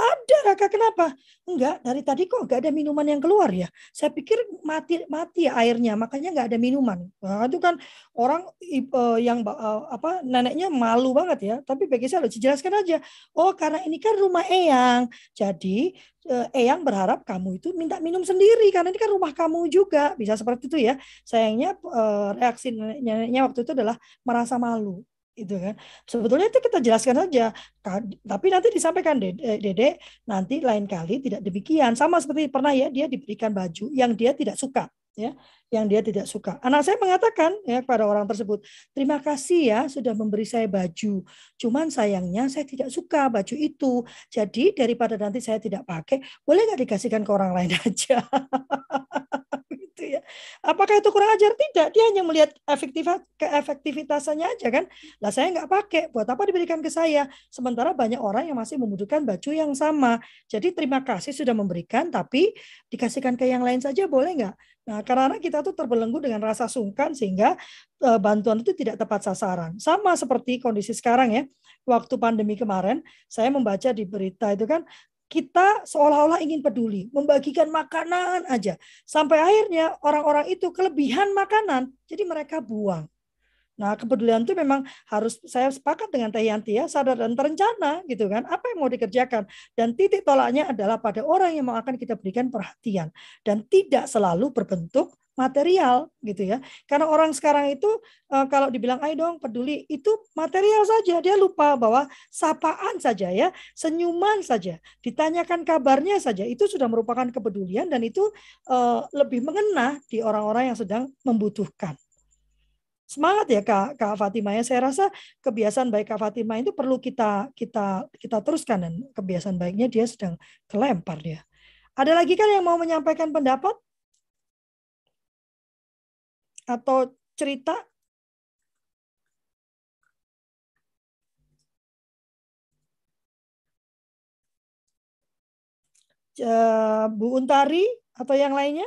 ada Raka kenapa? Enggak, dari tadi kok enggak ada minuman yang keluar ya. Saya pikir mati mati ya airnya, makanya enggak ada minuman. Nah, itu kan orang uh, yang uh, apa neneknya malu banget ya. Tapi bagi saya harus jelaskan aja. Oh, karena ini kan rumah Eyang. Jadi uh, Eyang berharap kamu itu minta minum sendiri karena ini kan rumah kamu juga. Bisa seperti itu ya. Sayangnya reaksi neneknya waktu itu adalah merasa malu itu kan. Sebetulnya itu kita jelaskan saja. Tapi nanti disampaikan eh, dede nanti lain kali tidak demikian. Sama seperti pernah ya dia diberikan baju yang dia tidak suka ya. Yang dia tidak suka. Anak saya mengatakan ya kepada orang tersebut terima kasih ya sudah memberi saya baju. Cuman sayangnya saya tidak suka baju itu. Jadi daripada nanti saya tidak pakai boleh nggak dikasihkan ke orang lain aja gitu ya. Apakah itu kurang ajar? Tidak. Dia hanya melihat efektivitas keefektivitasannya aja kan. Lah saya nggak pakai. Buat apa diberikan ke saya? Sementara banyak orang yang masih membutuhkan baju yang sama. Jadi terima kasih sudah memberikan, tapi dikasihkan ke yang lain saja boleh nggak? Nah, karena kita tuh terbelenggu dengan rasa sungkan sehingga e, bantuan itu tidak tepat sasaran. Sama seperti kondisi sekarang ya. Waktu pandemi kemarin, saya membaca di berita itu kan kita seolah-olah ingin peduli, membagikan makanan aja. Sampai akhirnya orang-orang itu kelebihan makanan, jadi mereka buang. Nah, kepedulian itu memang harus saya sepakat dengan Teh Yanti ya, sadar dan terencana gitu kan. Apa yang mau dikerjakan dan titik tolaknya adalah pada orang yang mau akan kita berikan perhatian dan tidak selalu berbentuk material gitu ya. Karena orang sekarang itu uh, kalau dibilang ayo dong peduli itu material saja. Dia lupa bahwa sapaan saja ya, senyuman saja, ditanyakan kabarnya saja itu sudah merupakan kepedulian dan itu uh, lebih mengena di orang-orang yang sedang membutuhkan. Semangat ya Kak, Kak Fatima ya. Saya rasa kebiasaan baik Kak Fatima itu perlu kita kita kita teruskan dan kebiasaan baiknya dia sedang kelempar dia. Ada lagi kan yang mau menyampaikan pendapat? Atau cerita? Bu Untari atau yang lainnya?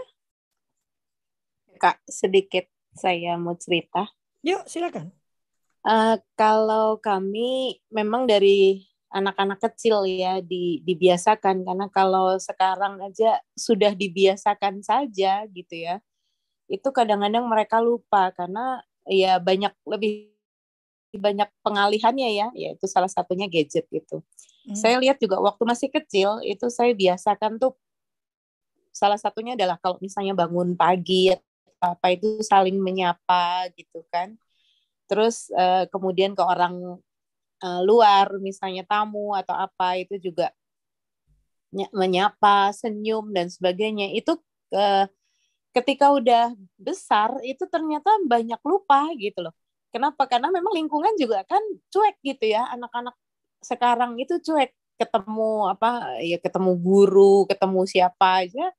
Kak, sedikit saya mau cerita. Yuk, silakan. Uh, kalau kami memang dari anak-anak kecil ya di, dibiasakan karena kalau sekarang aja sudah dibiasakan saja gitu ya itu kadang-kadang mereka lupa karena ya banyak lebih banyak pengalihannya ya yaitu salah satunya gadget itu hmm. saya lihat juga waktu masih kecil itu saya biasakan tuh salah satunya adalah kalau misalnya bangun pagi apa itu saling menyapa gitu kan. Terus uh, kemudian ke orang uh, luar misalnya tamu atau apa itu juga menyapa senyum dan sebagainya. Itu uh, ketika udah besar itu ternyata banyak lupa gitu loh kenapa karena memang lingkungan juga kan cuek gitu ya anak-anak sekarang itu cuek ketemu apa ya ketemu guru ketemu siapa aja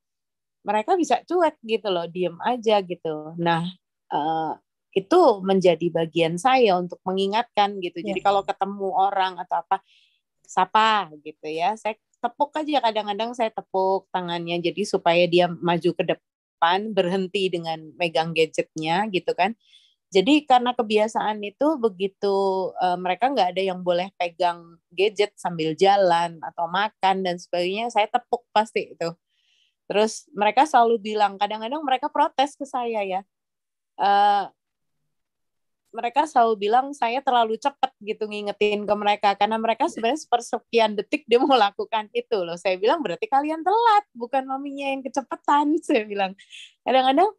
mereka bisa cuek gitu loh diem aja gitu nah uh, itu menjadi bagian saya untuk mengingatkan gitu. Yeah. Jadi ya. kalau ketemu orang atau apa sapa gitu ya. Saya tepuk aja kadang-kadang saya tepuk tangannya jadi supaya dia maju ke depan berhenti dengan megang gadgetnya gitu kan. Jadi karena kebiasaan itu begitu uh, mereka nggak ada yang boleh pegang gadget sambil jalan atau makan dan sebagainya, saya tepuk pasti itu. Terus mereka selalu bilang, kadang-kadang mereka protes ke saya ya, uh, mereka selalu bilang saya terlalu cepat gitu ngingetin ke mereka karena mereka sebenarnya sepersekian detik dia mau lakukan itu loh. Saya bilang berarti kalian telat, bukan maminya yang kecepatan. Saya bilang kadang-kadang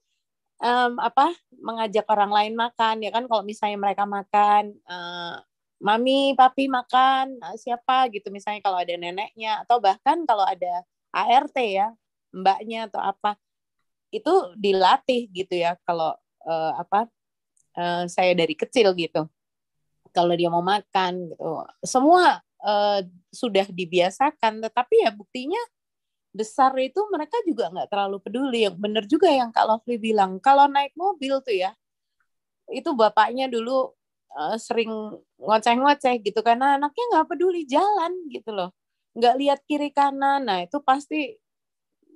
um, apa mengajak orang lain makan ya kan kalau misalnya mereka makan uh, mami papi makan uh, siapa gitu misalnya kalau ada neneknya atau bahkan kalau ada ART ya mbaknya atau apa itu dilatih gitu ya kalau uh, apa uh, saya dari kecil gitu. Kalau dia mau makan gitu, semua uh, sudah dibiasakan. Tetapi ya buktinya besar itu mereka juga nggak terlalu peduli. Yang benar juga yang Kak Lovely bilang, kalau naik mobil tuh ya, itu bapaknya dulu uh, sering ngoceh-ngoceh gitu karena anaknya nggak peduli jalan gitu loh, nggak lihat kiri kanan. Nah itu pasti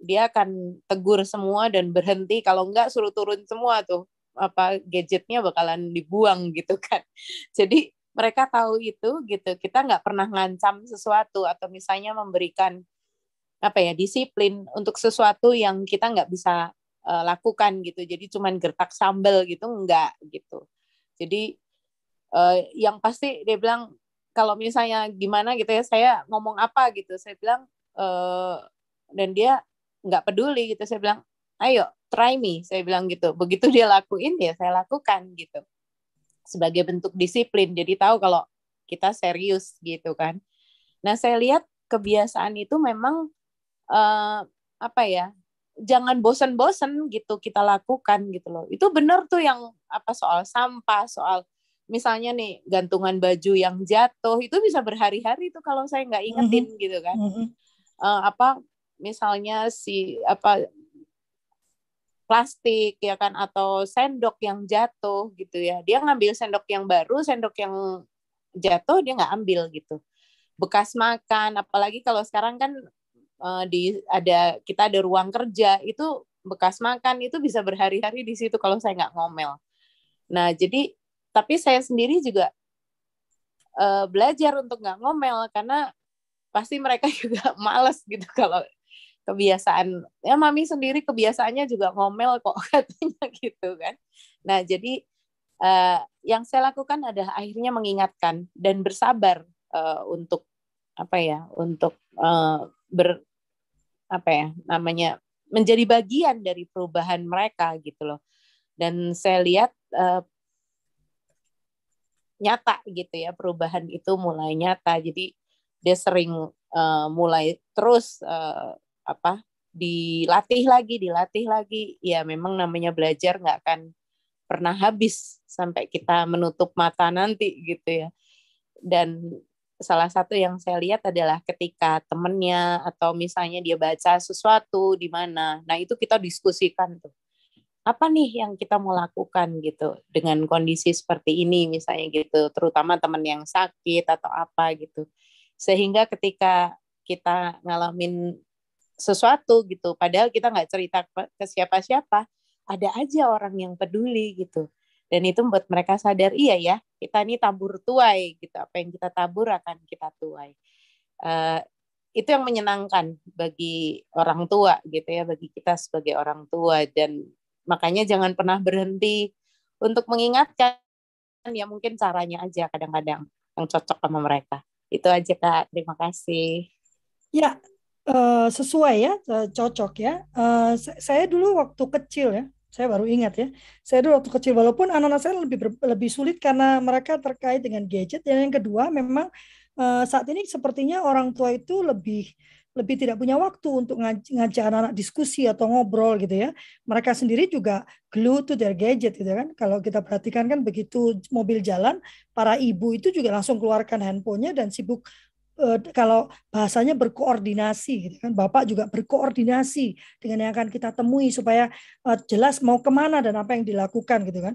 dia akan tegur semua dan berhenti kalau nggak suruh turun semua tuh apa gadgetnya bakalan dibuang gitu kan. Jadi mereka tahu itu gitu kita nggak pernah ngancam sesuatu atau misalnya memberikan apa ya disiplin untuk sesuatu yang kita nggak bisa uh, lakukan gitu. Jadi cuman gertak sambel gitu nggak gitu. Jadi uh, yang pasti dia bilang kalau misalnya gimana gitu ya saya ngomong apa gitu. Saya bilang uh, dan dia nggak peduli gitu. Saya bilang ayo try me saya bilang gitu. Begitu dia lakuin ya saya lakukan gitu. Sebagai bentuk disiplin jadi tahu kalau kita serius gitu kan. Nah saya lihat kebiasaan itu memang uh, apa ya jangan bosen-bosen gitu kita lakukan gitu loh. Itu benar tuh yang apa soal sampah soal misalnya nih gantungan baju yang jatuh itu bisa berhari-hari tuh kalau saya nggak ingetin mm -hmm. gitu kan. Mm -hmm. uh, apa misalnya si apa plastik ya kan? Atau sendok yang jatuh gitu ya. Dia ngambil sendok yang baru sendok yang jatuh dia nggak ambil gitu. Bekas makan apalagi kalau sekarang kan uh, di ada kita ada ruang kerja itu bekas makan itu bisa berhari-hari di situ kalau saya nggak ngomel. Nah jadi tapi saya sendiri juga uh, belajar untuk nggak ngomel karena pasti mereka juga males gitu kalau kebiasaan ya mami sendiri kebiasaannya juga ngomel kok katanya gitu kan. Nah jadi uh, yang saya lakukan adalah akhirnya mengingatkan dan bersabar uh, untuk apa ya untuk uh, ber apa ya namanya menjadi bagian dari perubahan mereka gitu loh. Dan saya lihat uh, nyata gitu ya perubahan itu mulai nyata. Jadi dia sering uh, mulai terus uh, apa dilatih lagi dilatih lagi. Ya memang namanya belajar nggak akan pernah habis sampai kita menutup mata nanti gitu ya. Dan salah satu yang saya lihat adalah ketika temennya atau misalnya dia baca sesuatu di mana nah itu kita diskusikan tuh. Apa nih yang kita mau lakukan gitu dengan kondisi seperti ini misalnya gitu terutama teman yang sakit atau apa gitu. Sehingga ketika kita ngalamin sesuatu gitu. Padahal kita nggak cerita ke siapa-siapa. Ada aja orang yang peduli gitu. Dan itu membuat mereka sadar iya ya kita ini tabur tuai gitu. Apa yang kita tabur akan kita tuai. Uh, itu yang menyenangkan bagi orang tua gitu ya bagi kita sebagai orang tua. Dan Makanya jangan pernah berhenti untuk mengingatkan. Ya mungkin caranya aja kadang-kadang yang cocok sama mereka. Itu aja Kak, terima kasih. Ya, uh, sesuai ya, uh, cocok ya. Uh, saya dulu waktu kecil ya, saya baru ingat ya. Saya dulu waktu kecil walaupun anak-anak saya lebih lebih sulit karena mereka terkait dengan gadget. Dan yang kedua memang uh, saat ini sepertinya orang tua itu lebih lebih tidak punya waktu untuk ngajak anak-anak diskusi atau ngobrol gitu ya. Mereka sendiri juga glue to their gadget gitu kan. Kalau kita perhatikan kan begitu mobil jalan, para ibu itu juga langsung keluarkan handphonenya dan sibuk kalau bahasanya berkoordinasi gitu kan. Bapak juga berkoordinasi dengan yang akan kita temui supaya uh, jelas mau ke mana dan apa yang dilakukan gitu kan.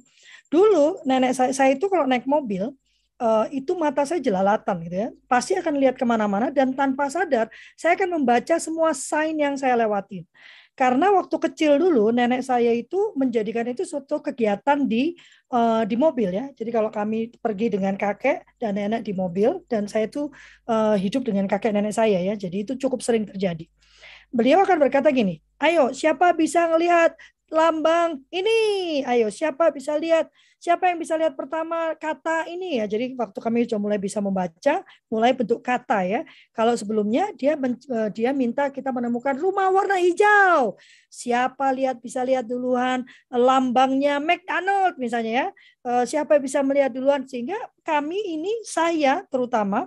Dulu nenek saya, saya itu kalau naik mobil uh, itu mata saya jelalatan gitu ya. Pasti akan lihat ke mana-mana dan tanpa sadar saya akan membaca semua sign yang saya lewatin. Karena waktu kecil dulu nenek saya itu menjadikan itu suatu kegiatan di uh, di mobil ya. Jadi kalau kami pergi dengan kakek dan nenek di mobil dan saya itu uh, hidup dengan kakek nenek saya ya. Jadi itu cukup sering terjadi. Beliau akan berkata gini, ayo siapa bisa ngelihat lambang ini. Ayo, siapa bisa lihat? Siapa yang bisa lihat pertama kata ini ya? Jadi waktu kami sudah mulai bisa membaca, mulai bentuk kata ya. Kalau sebelumnya dia men, eh, dia minta kita menemukan rumah warna hijau. Siapa lihat bisa lihat duluan lambangnya McDonald misalnya ya. Eh, siapa bisa melihat duluan sehingga kami ini saya terutama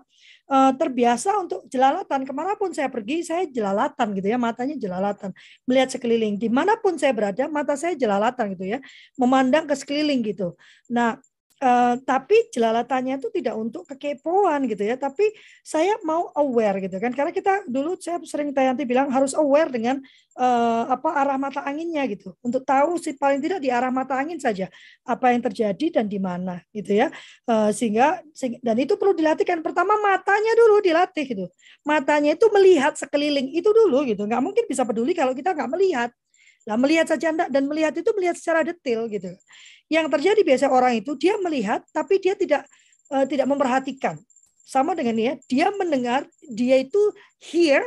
uh, terbiasa untuk jelalatan. Ke mana pun saya pergi saya jelalatan gitu ya matanya jelalatan. Melihat sekeliling. Di mana pun saya berada mata saya jelalatan gitu ya. Memandang ke sekeliling gitu. Nah Uh, tapi jelalatannya itu tidak untuk kekepoan gitu ya, tapi saya mau aware gitu kan, karena kita dulu saya sering Tayanti bilang harus aware dengan uh, apa arah mata anginnya gitu, untuk tahu sih paling tidak di arah mata angin saja apa yang terjadi dan di mana gitu ya, uh, sehingga dan itu perlu dilatihkan. Pertama matanya dulu dilatih gitu, matanya itu melihat sekeliling itu dulu gitu, nggak mungkin bisa peduli kalau kita nggak melihat. Nah, melihat saja enggak dan melihat itu melihat secara detail gitu. Yang terjadi biasa orang itu dia melihat tapi dia tidak uh, tidak memperhatikan. Sama dengan dia, dia mendengar, dia itu hear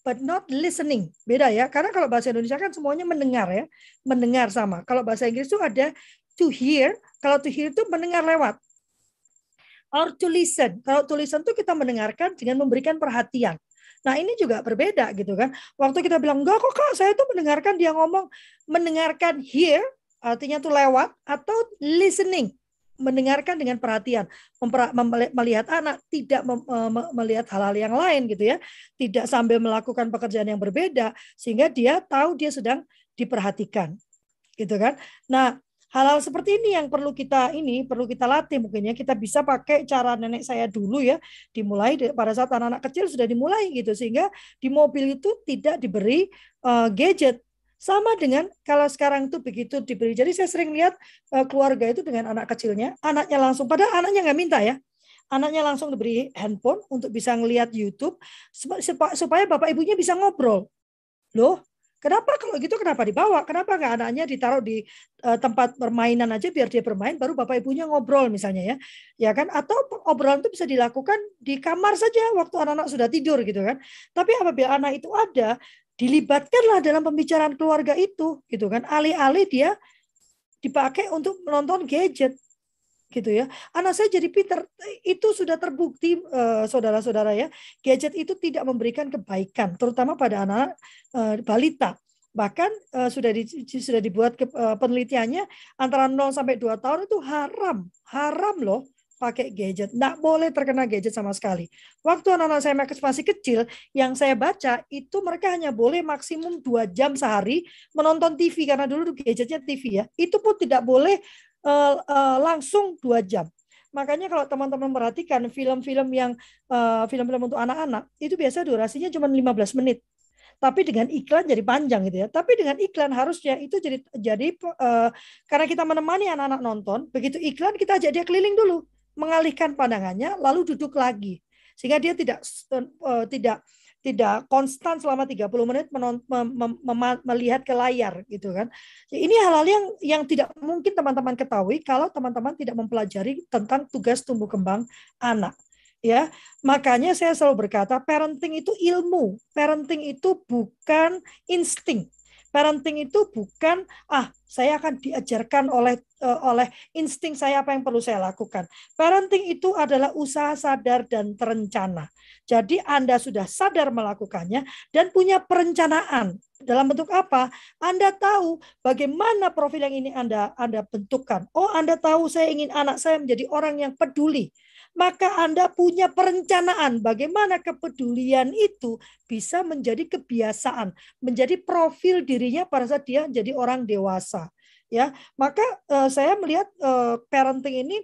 but not listening. Beda ya. Karena kalau bahasa Indonesia kan semuanya mendengar ya. Mendengar sama. Kalau bahasa Inggris itu ada to hear, kalau to hear itu mendengar lewat. Or to listen. Kalau to listen itu kita mendengarkan dengan memberikan perhatian. Nah ini juga berbeda gitu kan. Waktu kita bilang enggak kok kak, saya tuh mendengarkan dia ngomong mendengarkan hear artinya tuh lewat atau listening mendengarkan dengan perhatian, melihat anak tidak melihat hal-hal yang lain gitu ya, tidak sambil melakukan pekerjaan yang berbeda sehingga dia tahu dia sedang diperhatikan, gitu kan. Nah hal-hal seperti ini yang perlu kita ini perlu kita latih mungkin ya. Kita bisa pakai cara nenek saya dulu ya. Dimulai pada saat anak-anak kecil sudah dimulai gitu. Sehingga di mobil itu tidak diberi uh, gadget. Sama dengan kalau sekarang itu begitu diberi. Jadi saya sering lihat uh, keluarga itu dengan anak kecilnya anaknya langsung padahal anaknya nggak minta ya. Anaknya langsung diberi handphone untuk bisa ngelihat YouTube supaya bapak ibunya bisa ngobrol. Loh Kenapa kalau gitu kenapa dibawa? Kenapa nggak anaknya ditaruh di uh, tempat permainan aja biar dia bermain, baru bapak ibunya ngobrol misalnya ya, ya kan? Atau obrolan itu bisa dilakukan di kamar saja waktu anak-anak sudah tidur gitu kan? Tapi apabila anak itu ada, dilibatkanlah dalam pembicaraan keluarga itu gitu kan? Alih-alih dia dipakai untuk menonton gadget gitu ya. Anak saya jadi pinter. Itu sudah terbukti uh, saudara-saudara ya. Gadget itu tidak memberikan kebaikan, terutama pada anak uh, balita. Bahkan uh, sudah di, sudah dibuat ke, uh, penelitiannya antara 0 sampai 2 tahun itu haram, haram loh pakai gadget. Nggak boleh terkena gadget sama sekali. Waktu anak-anak saya masih kecil, yang saya baca itu mereka hanya boleh maksimum dua jam sehari menonton TV karena dulu gadgetnya TV ya. Itu pun tidak boleh uh, uh, langsung dua jam. Makanya kalau teman-teman perhatikan film-film yang film-film uh, untuk anak-anak itu biasa durasinya cuma 15 menit tapi dengan iklan jadi panjang gitu ya. Tapi dengan iklan harusnya itu jadi jadi uh, karena kita menemani anak-anak nonton, begitu iklan kita ajak dia keliling dulu, mengalihkan pandangannya lalu duduk lagi. Sehingga dia tidak uh, tidak tidak konstan selama 30 menit menon, mem, mem, melihat ke layar gitu kan. Ini hal-hal yang yang tidak mungkin teman-teman ketahui kalau teman-teman tidak mempelajari tentang tugas tumbuh kembang anak ya. Makanya saya selalu berkata parenting itu ilmu. Parenting itu bukan insting. Parenting itu bukan ah saya akan diajarkan oleh uh, oleh insting saya apa yang perlu saya lakukan. Parenting itu adalah usaha sadar dan terencana. Jadi Anda sudah sadar melakukannya dan punya perencanaan. Dalam bentuk apa? Anda tahu bagaimana profil yang ini Anda Anda bentukkan. Oh, Anda tahu saya ingin anak saya menjadi orang yang peduli maka Anda punya perencanaan bagaimana kepedulian itu bisa menjadi kebiasaan, menjadi profil dirinya pada saat dia jadi orang dewasa. Ya, maka uh, saya melihat uh, parenting ini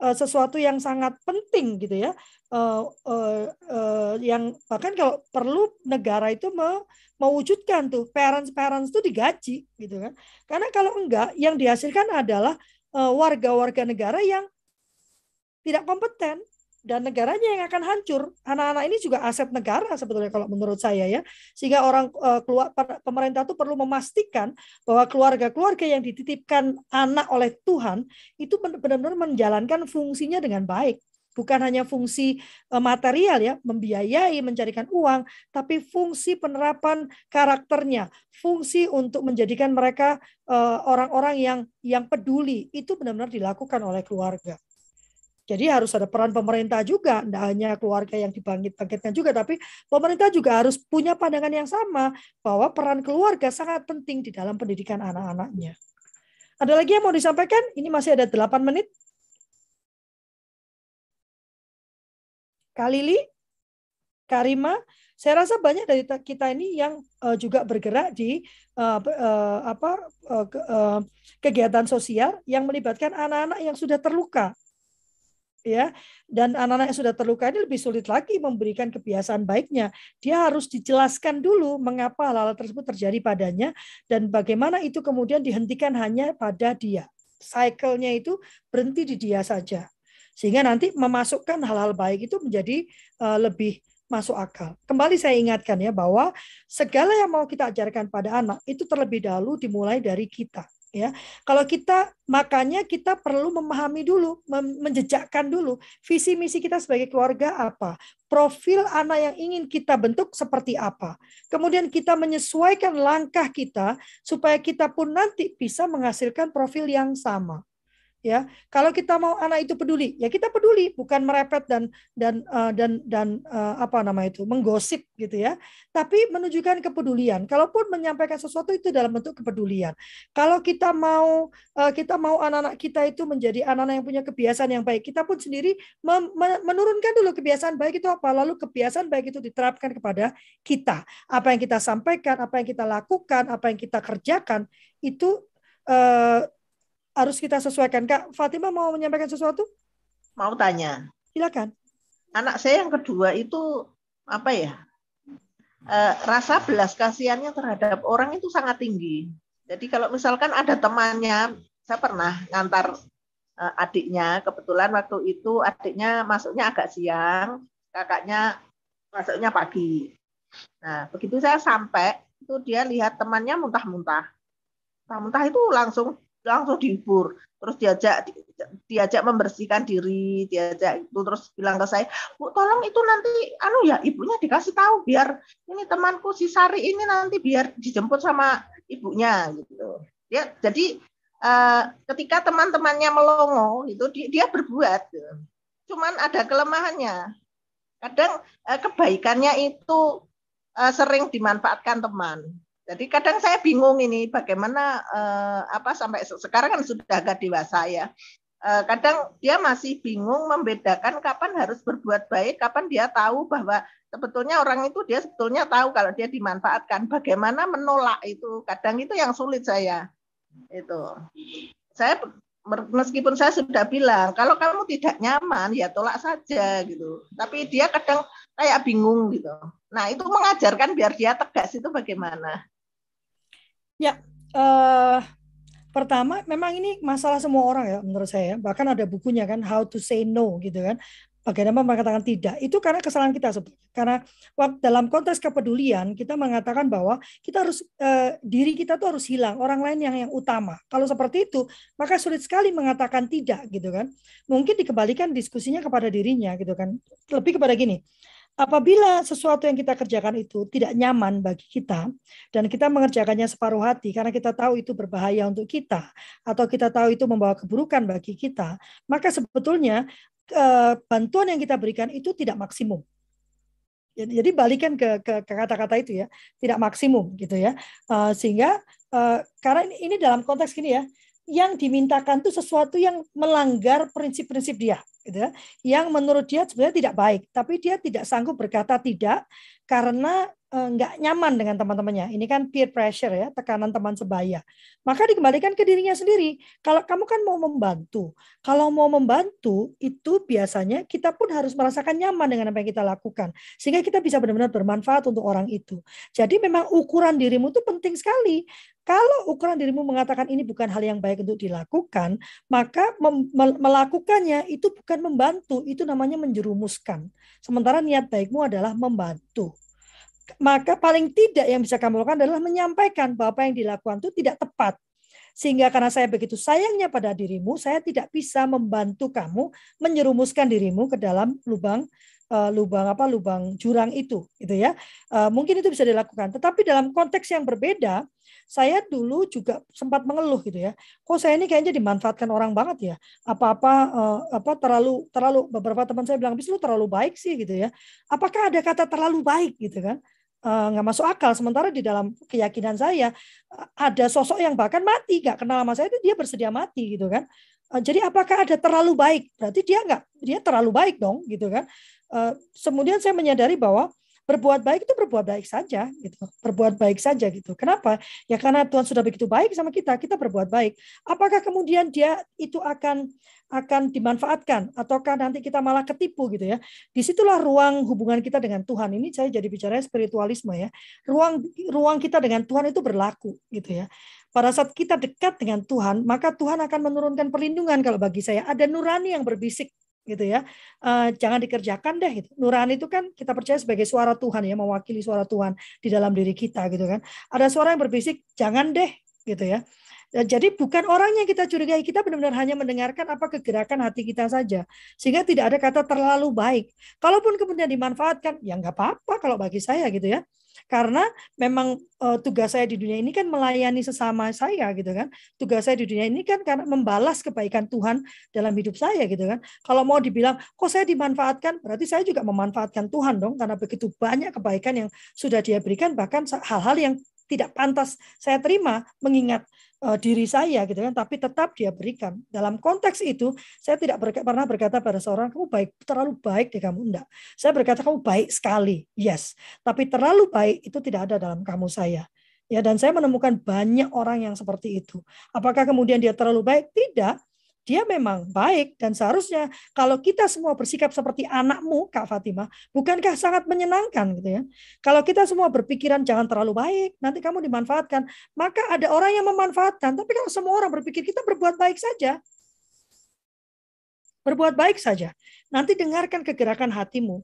uh, sesuatu yang sangat penting gitu ya, uh, uh, uh, yang bahkan kalau perlu negara itu me mewujudkan tuh parents parents itu digaji gitu kan, karena kalau enggak yang dihasilkan adalah warga-warga negara yang tidak kompeten dan negaranya yang akan hancur. Anak-anak ini juga aset negara sebetulnya kalau menurut saya ya. Sehingga orang uh, keluar pemerintah itu perlu memastikan bahwa keluarga-keluarga yang dititipkan anak oleh Tuhan itu benar-benar menjalankan fungsinya dengan baik. Bukan hanya fungsi uh, material ya, membiayai, mencarikan uang, tapi fungsi penerapan karakternya, fungsi untuk menjadikan mereka eh, orang-orang yang yang peduli itu benar-benar dilakukan oleh keluarga. Jadi harus ada peran pemerintah juga, tidak hanya keluarga yang dibangkit-bangkitkan juga, tapi pemerintah juga harus punya pandangan yang sama bahwa peran keluarga sangat penting di dalam pendidikan anak-anaknya. Ada lagi yang mau disampaikan? Ini masih ada 8 menit. Kalili, Karima, saya rasa banyak dari kita ini yang uh, juga bergerak di uh, uh, apa kegiatan sosial yang melibatkan anak-anak yang sudah terluka ya. Dan anak-anak yang sudah terluka ini lebih sulit lagi memberikan kebiasaan baiknya. Dia harus dijelaskan dulu mengapa hal-hal tersebut terjadi padanya dan bagaimana itu kemudian dihentikan hanya pada dia. Cycle-nya itu berhenti di dia saja. Sehingga nanti memasukkan hal-hal baik itu menjadi uh, lebih masuk akal. Kembali saya ingatkan ya bahwa segala yang mau kita ajarkan pada anak itu terlebih dahulu dimulai dari kita ya. Kalau kita makanya kita perlu memahami dulu menjejakkan dulu visi misi kita sebagai keluarga apa profil anak yang ingin kita bentuk seperti apa. Kemudian kita menyesuaikan langkah kita supaya kita pun nanti bisa menghasilkan profil yang sama ya kalau kita mau anak itu peduli ya kita peduli bukan merepet dan dan uh, dan dan uh, apa nama itu menggosip gitu ya. Tapi menunjukkan kepedulian. Kalaupun menyampaikan sesuatu itu dalam bentuk kepedulian. Kalau kita mau uh, kita mau anak-anak kita itu menjadi anak-anak yang punya kebiasaan yang baik kita pun sendiri menurunkan dulu kebiasaan baik itu apa lalu kebiasaan baik itu diterapkan kepada kita. Apa yang kita sampaikan apa yang kita lakukan apa yang kita kerjakan itu harus kita sesuaikan. Kak Fatima mau menyampaikan sesuatu? Mau tanya. Silakan. Anak saya yang kedua itu apa ya? E, rasa belas kasihannya terhadap orang itu sangat tinggi. Jadi kalau misalkan ada temannya, saya pernah ngantar e, adiknya, kebetulan waktu itu adiknya masuknya agak siang, kakaknya masuknya pagi. Nah, begitu saya sampai, itu dia lihat temannya muntah-muntah. Muntah-muntah itu langsung langsung dihibur. Terus diajak diajak membersihkan diri diajak itu. Terus bilang ke saya bu tolong itu nanti anu ya ibunya dikasih tahu biar ini temanku si Sari ini nanti biar dijemput sama ibunya gitu. Ya jadi uh, ketika teman-temannya melongo itu dia, dia berbuat. Cuman ada kelemahannya. Kadang uh, kebaikannya itu uh, sering dimanfaatkan teman Jadi kadang saya bingung ini bagaimana eh, apa sampai sekarang kan sudah agak dewasa ya. Eh, kadang dia masih bingung membedakan kapan harus berbuat baik, kapan dia tahu bahwa sebetulnya orang itu dia sebetulnya tahu kalau dia dimanfaatkan. Bagaimana menolak itu? Kadang itu yang sulit saya. Itu. Saya meskipun saya sudah bilang kalau kamu tidak nyaman ya tolak saja gitu. Tapi dia kadang kayak bingung gitu. Nah, itu mengajarkan biar dia tegas itu bagaimana? Ya, uh, pertama memang ini masalah semua orang ya menurut saya. Bahkan ada bukunya kan How to Say No gitu kan. Bagaimana mengatakan tidak? Itu karena kesalahan kita sebetulnya. Karena dalam konteks kepedulian kita mengatakan bahwa kita harus uh, diri kita tuh harus hilang, orang lain yang yang utama. Kalau seperti itu, maka sulit sekali mengatakan tidak gitu kan. Mungkin dikembalikan diskusinya kepada dirinya gitu kan. Lebih kepada gini Apabila sesuatu yang kita kerjakan itu tidak nyaman bagi kita dan kita mengerjakannya separuh hati karena kita tahu itu berbahaya untuk kita atau kita tahu itu membawa keburukan bagi kita, maka sebetulnya eh, bantuan yang kita berikan itu tidak maksimum. Jadi balikan ke kata-kata itu ya, tidak maksimum gitu ya. Eh, sehingga eh, karena ini dalam konteks gini ya, yang dimintakan itu sesuatu yang melanggar prinsip-prinsip dia gitu ya, yang menurut dia sebenarnya tidak baik, tapi dia tidak sanggup berkata tidak karena nggak nyaman dengan teman-temannya. Ini kan peer pressure ya, tekanan teman sebaya. Maka dikembalikan ke dirinya sendiri. Kalau kamu kan mau membantu, kalau mau membantu itu biasanya kita pun harus merasakan nyaman dengan apa yang kita lakukan, sehingga kita bisa benar-benar bermanfaat untuk orang itu. Jadi memang ukuran dirimu itu penting sekali. Kalau ukuran dirimu mengatakan ini bukan hal yang baik untuk dilakukan, maka melakukannya itu bukan membantu, itu namanya menjerumuskan. Sementara niat baikmu adalah membantu maka paling tidak yang bisa kamu lakukan adalah menyampaikan bahwa apa yang dilakukan itu tidak tepat. Sehingga karena saya begitu sayangnya pada dirimu, saya tidak bisa membantu kamu menyerumuskan dirimu ke dalam lubang uh, lubang apa lubang jurang itu gitu ya. Uh, mungkin itu bisa dilakukan. Tetapi dalam konteks yang berbeda, saya dulu juga sempat mengeluh gitu ya. Kok saya ini kayaknya dimanfaatkan orang banget ya. Apa-apa uh, apa terlalu terlalu beberapa teman saya bilang, "Bis lu terlalu baik sih" gitu ya. Apakah ada kata terlalu baik gitu kan? Eh, nggak masuk akal. Sementara di dalam keyakinan saya eh, ada sosok yang bahkan mati, nggak kenal sama saya itu dia bersedia mati gitu kan. Eh, jadi apakah ada terlalu baik? Berarti dia nggak, dia terlalu baik dong gitu kan. Kemudian saya menyadari bahwa berbuat baik itu berbuat baik saja gitu. Berbuat baik saja gitu. Kenapa? Ya karena Tuhan sudah begitu baik sama kita kita berbuat baik. Apakah kemudian dia itu akan akan dimanfaatkan? Ataukah nanti kita malah ketipu gitu ya? Di situlah ruang hubungan kita dengan Tuhan. Ini saya jadi bicara spiritualisme ya. Ruang ruang kita dengan Tuhan itu berlaku gitu ya. Pada saat kita dekat dengan Tuhan, maka Tuhan akan menurunkan perlindungan kalau bagi saya. Ada nurani yang berbisik gitu ya. Uh, jangan dikerjakan deh gitu. Nurani itu kan kita percaya sebagai suara Tuhan ya, mewakili suara Tuhan di dalam diri kita gitu kan. Ada suara yang berbisik, jangan deh gitu ya. Jadi bukan orang yang kita curigai, kita benar-benar hanya mendengarkan apa kegerakan hati kita saja. Sehingga tidak ada kata terlalu baik. Kalaupun kemudian dimanfaatkan, ya nggak apa-apa kalau bagi saya gitu ya. Karena memang uh, tugas saya di dunia ini kan melayani sesama saya gitu kan. Tugas saya di dunia ini kan karena membalas kebaikan Tuhan dalam hidup saya gitu kan. Kalau mau dibilang kok saya dimanfaatkan, berarti saya juga memanfaatkan Tuhan dong karena begitu banyak kebaikan yang sudah dia berikan bahkan hal-hal yang tidak pantas saya terima mengingat uh, diri saya gitu kan tapi tetap dia berikan. Dalam konteks itu saya tidak ber pernah berkata pada seorang kamu baik terlalu baik deh kamu. Enggak. Saya berkata kamu baik sekali. Yes. Tapi terlalu baik itu tidak ada dalam kamu saya. Ya dan saya menemukan banyak orang yang seperti itu. Apakah kemudian dia terlalu baik? Tidak dia memang baik dan seharusnya kalau kita semua bersikap seperti anakmu Kak Fatimah, bukankah sangat menyenangkan gitu ya? Kalau kita semua berpikiran jangan terlalu baik, nanti kamu dimanfaatkan, maka ada orang yang memanfaatkan. Tapi kalau semua orang berpikir kita berbuat baik saja, berbuat baik saja, nanti dengarkan kegerakan hatimu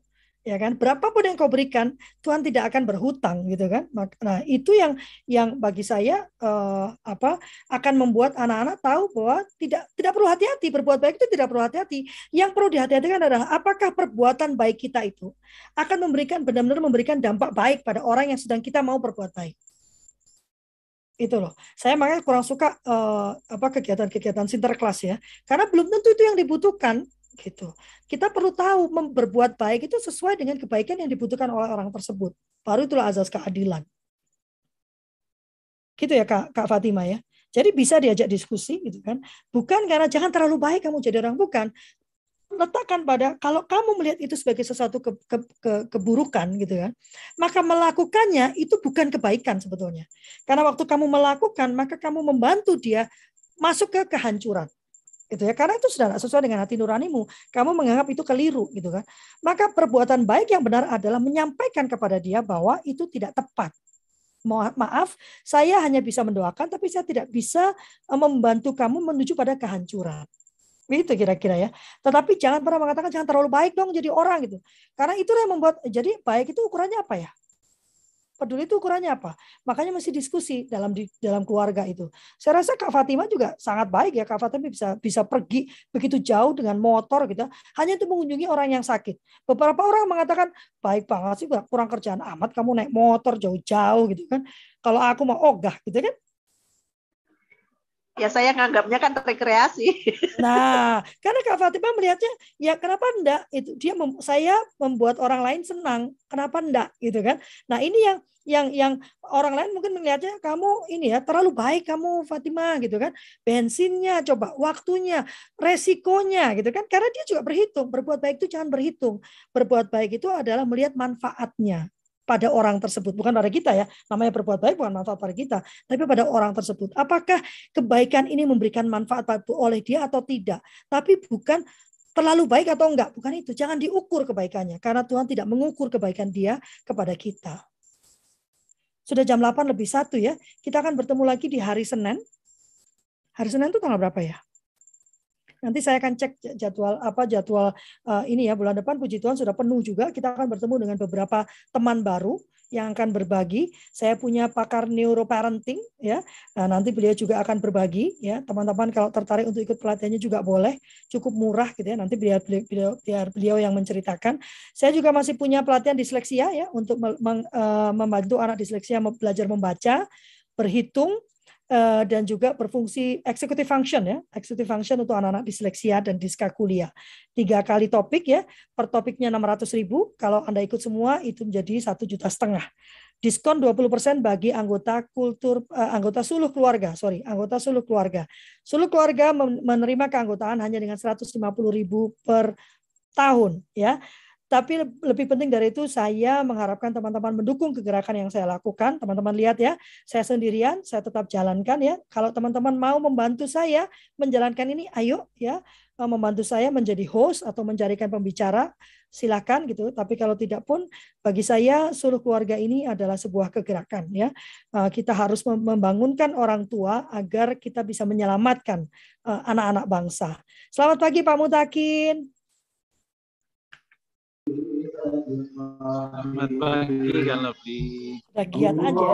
ya kan? Berapapun yang kau berikan Tuhan tidak akan berhutang gitu kan? Nah itu yang yang bagi saya uh, apa akan membuat anak-anak tahu bahwa tidak tidak perlu hati-hati. Berbuat baik itu tidak perlu hati-hati. Yang perlu dihati-hatikan adalah apakah perbuatan baik kita itu akan memberikan benar-benar memberikan dampak baik pada orang yang sedang kita mau berbuat baik. Itu loh. Saya makanya kurang suka uh, apa kegiatan-kegiatan sinterklas ya, karena belum tentu itu yang dibutuhkan gitu. Kita perlu tahu berbuat baik itu sesuai dengan kebaikan yang dibutuhkan oleh orang tersebut. Baru itulah azas keadilan. Gitu ya Kak, Kak Fatima ya. Jadi bisa diajak diskusi gitu kan. Bukan karena jangan terlalu baik kamu jadi orang bukan. Letakkan pada kalau kamu melihat itu sebagai sesuatu ke, ke, ke, keburukan gitu kan, maka melakukannya itu bukan kebaikan sebetulnya. Karena waktu kamu melakukan, maka kamu membantu dia masuk ke kehancuran gitu ya karena itu sudah sesuai dengan hati nuranimu kamu menganggap itu keliru gitu kan maka perbuatan baik yang benar adalah menyampaikan kepada dia bahwa itu tidak tepat maaf, saya hanya bisa mendoakan, tapi saya tidak bisa eh, membantu kamu menuju pada kehancuran. Itu kira-kira ya. Tetapi jangan pernah mengatakan jangan terlalu baik dong jadi orang gitu. Karena itu yang membuat jadi baik itu ukurannya apa ya? Peduli itu ukurannya apa? Makanya mesti diskusi dalam di dalam keluarga itu. Saya rasa Kak Fatima juga sangat baik ya. Kak Fatima bisa bisa pergi begitu jauh dengan motor gitu, hanya untuk mengunjungi orang yang sakit. Beberapa orang mengatakan baik banget sih, kurang kerjaan amat kamu naik motor jauh-jauh gitu kan. Kalau aku mau ogah gitu kan, ya saya nganggapnya kan rekreasi. Nah, karena Kak Fatima melihatnya ya kenapa enggak itu dia mem, saya membuat orang lain senang, kenapa enggak gitu kan. Nah, ini yang yang yang orang lain mungkin melihatnya kamu ini ya terlalu baik kamu Fatima gitu kan. Bensinnya coba waktunya, resikonya gitu kan. Karena dia juga berhitung, berbuat baik itu jangan berhitung. Berbuat baik itu adalah melihat manfaatnya pada orang tersebut, bukan pada kita ya. Namanya berbuat baik bukan manfaat pada kita, tapi pada orang tersebut. Apakah kebaikan ini memberikan manfaat oleh dia atau tidak? Tapi bukan terlalu baik atau enggak, bukan itu. Jangan diukur kebaikannya karena Tuhan tidak mengukur kebaikan dia kepada kita. Sudah jam 8 lebih satu ya. Kita akan bertemu lagi di hari Senin. Hari Senin itu tanggal berapa ya? Nanti saya akan cek jadwal apa jadwal uh, ini ya bulan depan puji Tuhan sudah penuh juga. Kita akan bertemu dengan beberapa teman baru yang akan berbagi. Saya punya pakar neuroparenting ya. Nah, nanti beliau juga akan berbagi ya. Teman-teman kalau tertarik untuk ikut pelatihannya juga boleh. Cukup murah gitu ya. Nanti beliau beliau biar beliau yang menceritakan. Saya juga masih punya pelatihan disleksia ya untuk eh, membantu anak disleksia belajar membaca, berhitung, Eh, dan juga berfungsi executive function ya, executive function untuk anak-anak disleksia dan diskakulia. Tiga kali topik ya, per topiknya 600 ribu. Kalau Anda ikut semua itu menjadi satu juta setengah. Diskon 20% bagi anggota kultur uh, anggota suluh keluarga, sorry, anggota suluh keluarga. Suluh keluarga menerima keanggotaan hanya dengan 150 ribu per tahun ya. Tapi lebih penting dari itu, saya mengharapkan teman-teman mendukung kegerakan yang saya lakukan. Teman-teman lihat ya, saya sendirian, saya tetap jalankan ya. Kalau teman-teman mau membantu saya menjalankan ini, ayo ya, eh, membantu saya menjadi host atau mencarikan pembicara, silakan gitu. Tapi kalau tidak pun, bagi saya seluruh keluarga ini adalah sebuah kegerakan ya. Eh, kita harus membangunkan orang tua agar kita bisa menyelamatkan eh, anak-anak bangsa. Selamat pagi Pak Mutakin. Selamat pagi Lebih. Bagian aja.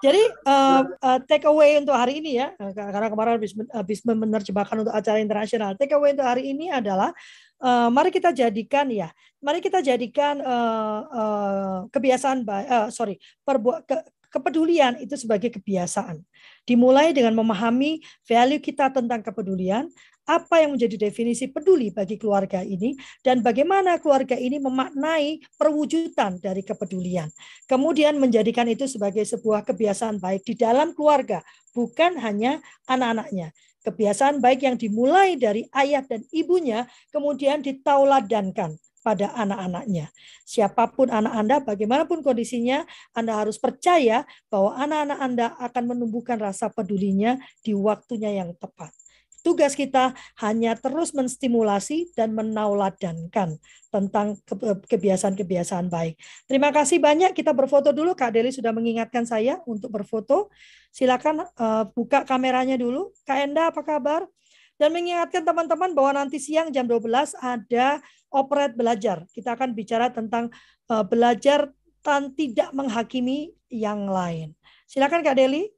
Jadi uh, uh, take away untuk hari ini ya, karena kemarin habis, habis menerjemahkan untuk acara internasional. Take away untuk hari ini adalah uh, mari kita jadikan ya, mari kita jadikan uh, uh, kebiasaan, uh, sorry, perbuat ke, kepedulian itu sebagai kebiasaan. Dimulai dengan memahami value kita tentang kepedulian, apa yang menjadi definisi peduli bagi keluarga ini, dan bagaimana keluarga ini memaknai perwujudan dari kepedulian. Kemudian menjadikan itu sebagai sebuah kebiasaan baik di dalam keluarga, bukan hanya anak-anaknya. Kebiasaan baik yang dimulai dari ayah dan ibunya, kemudian ditauladankan pada anak-anaknya. Siapa pun anak Anda, bagaimanapun kondisinya, Anda harus percaya bahwa anak-anak Anda akan menumbuhkan rasa pedulinya di waktunya yang tepat. Tugas kita hanya terus menstimulasi dan menauladankan tentang kebiasaan-kebiasaan baik. Terima kasih banyak. Kita berfoto dulu. Kak Deli sudah mengingatkan saya untuk berfoto. Silakan uh, buka kameranya dulu. Kak Enda, apa kabar? Dan mengingatkan teman-teman bahwa nanti siang jam 12 ada operate belajar. Kita akan bicara tentang uh, belajar tan tidak menghakimi yang lain. Silakan Kak Deli.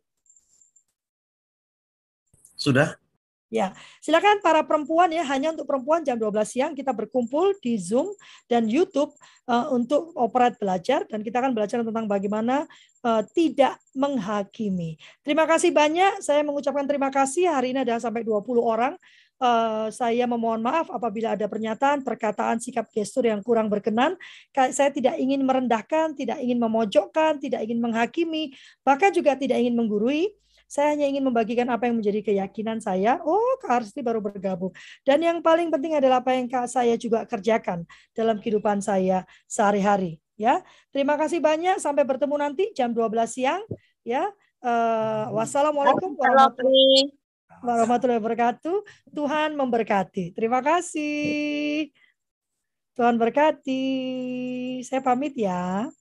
Sudah. Ya, silakan para perempuan ya hanya untuk perempuan jam 12 siang kita berkumpul di Zoom dan YouTube uh, untuk operat belajar dan kita akan belajar tentang bagaimana uh, tidak menghakimi. Terima kasih banyak. Saya mengucapkan terima kasih. Hari ini ada sampai 20 orang uh, saya memohon maaf apabila ada pernyataan, perkataan, sikap gestur yang kurang berkenan. Saya tidak ingin merendahkan, tidak ingin memojokkan, tidak ingin menghakimi, bahkan juga tidak ingin menggurui. Saya hanya ingin membagikan apa yang menjadi keyakinan saya. Oh, Kak Arsti baru bergabung. Dan yang paling penting adalah apa yang Kak saya juga kerjakan dalam kehidupan saya sehari-hari. Ya, terima kasih banyak. Sampai bertemu nanti jam 12 siang. Ya, uh, wassalamualaikum warahmatullahi warahmatullahi wabarakatuh. Tuhan memberkati. Terima kasih. Tuhan berkati. Saya pamit ya.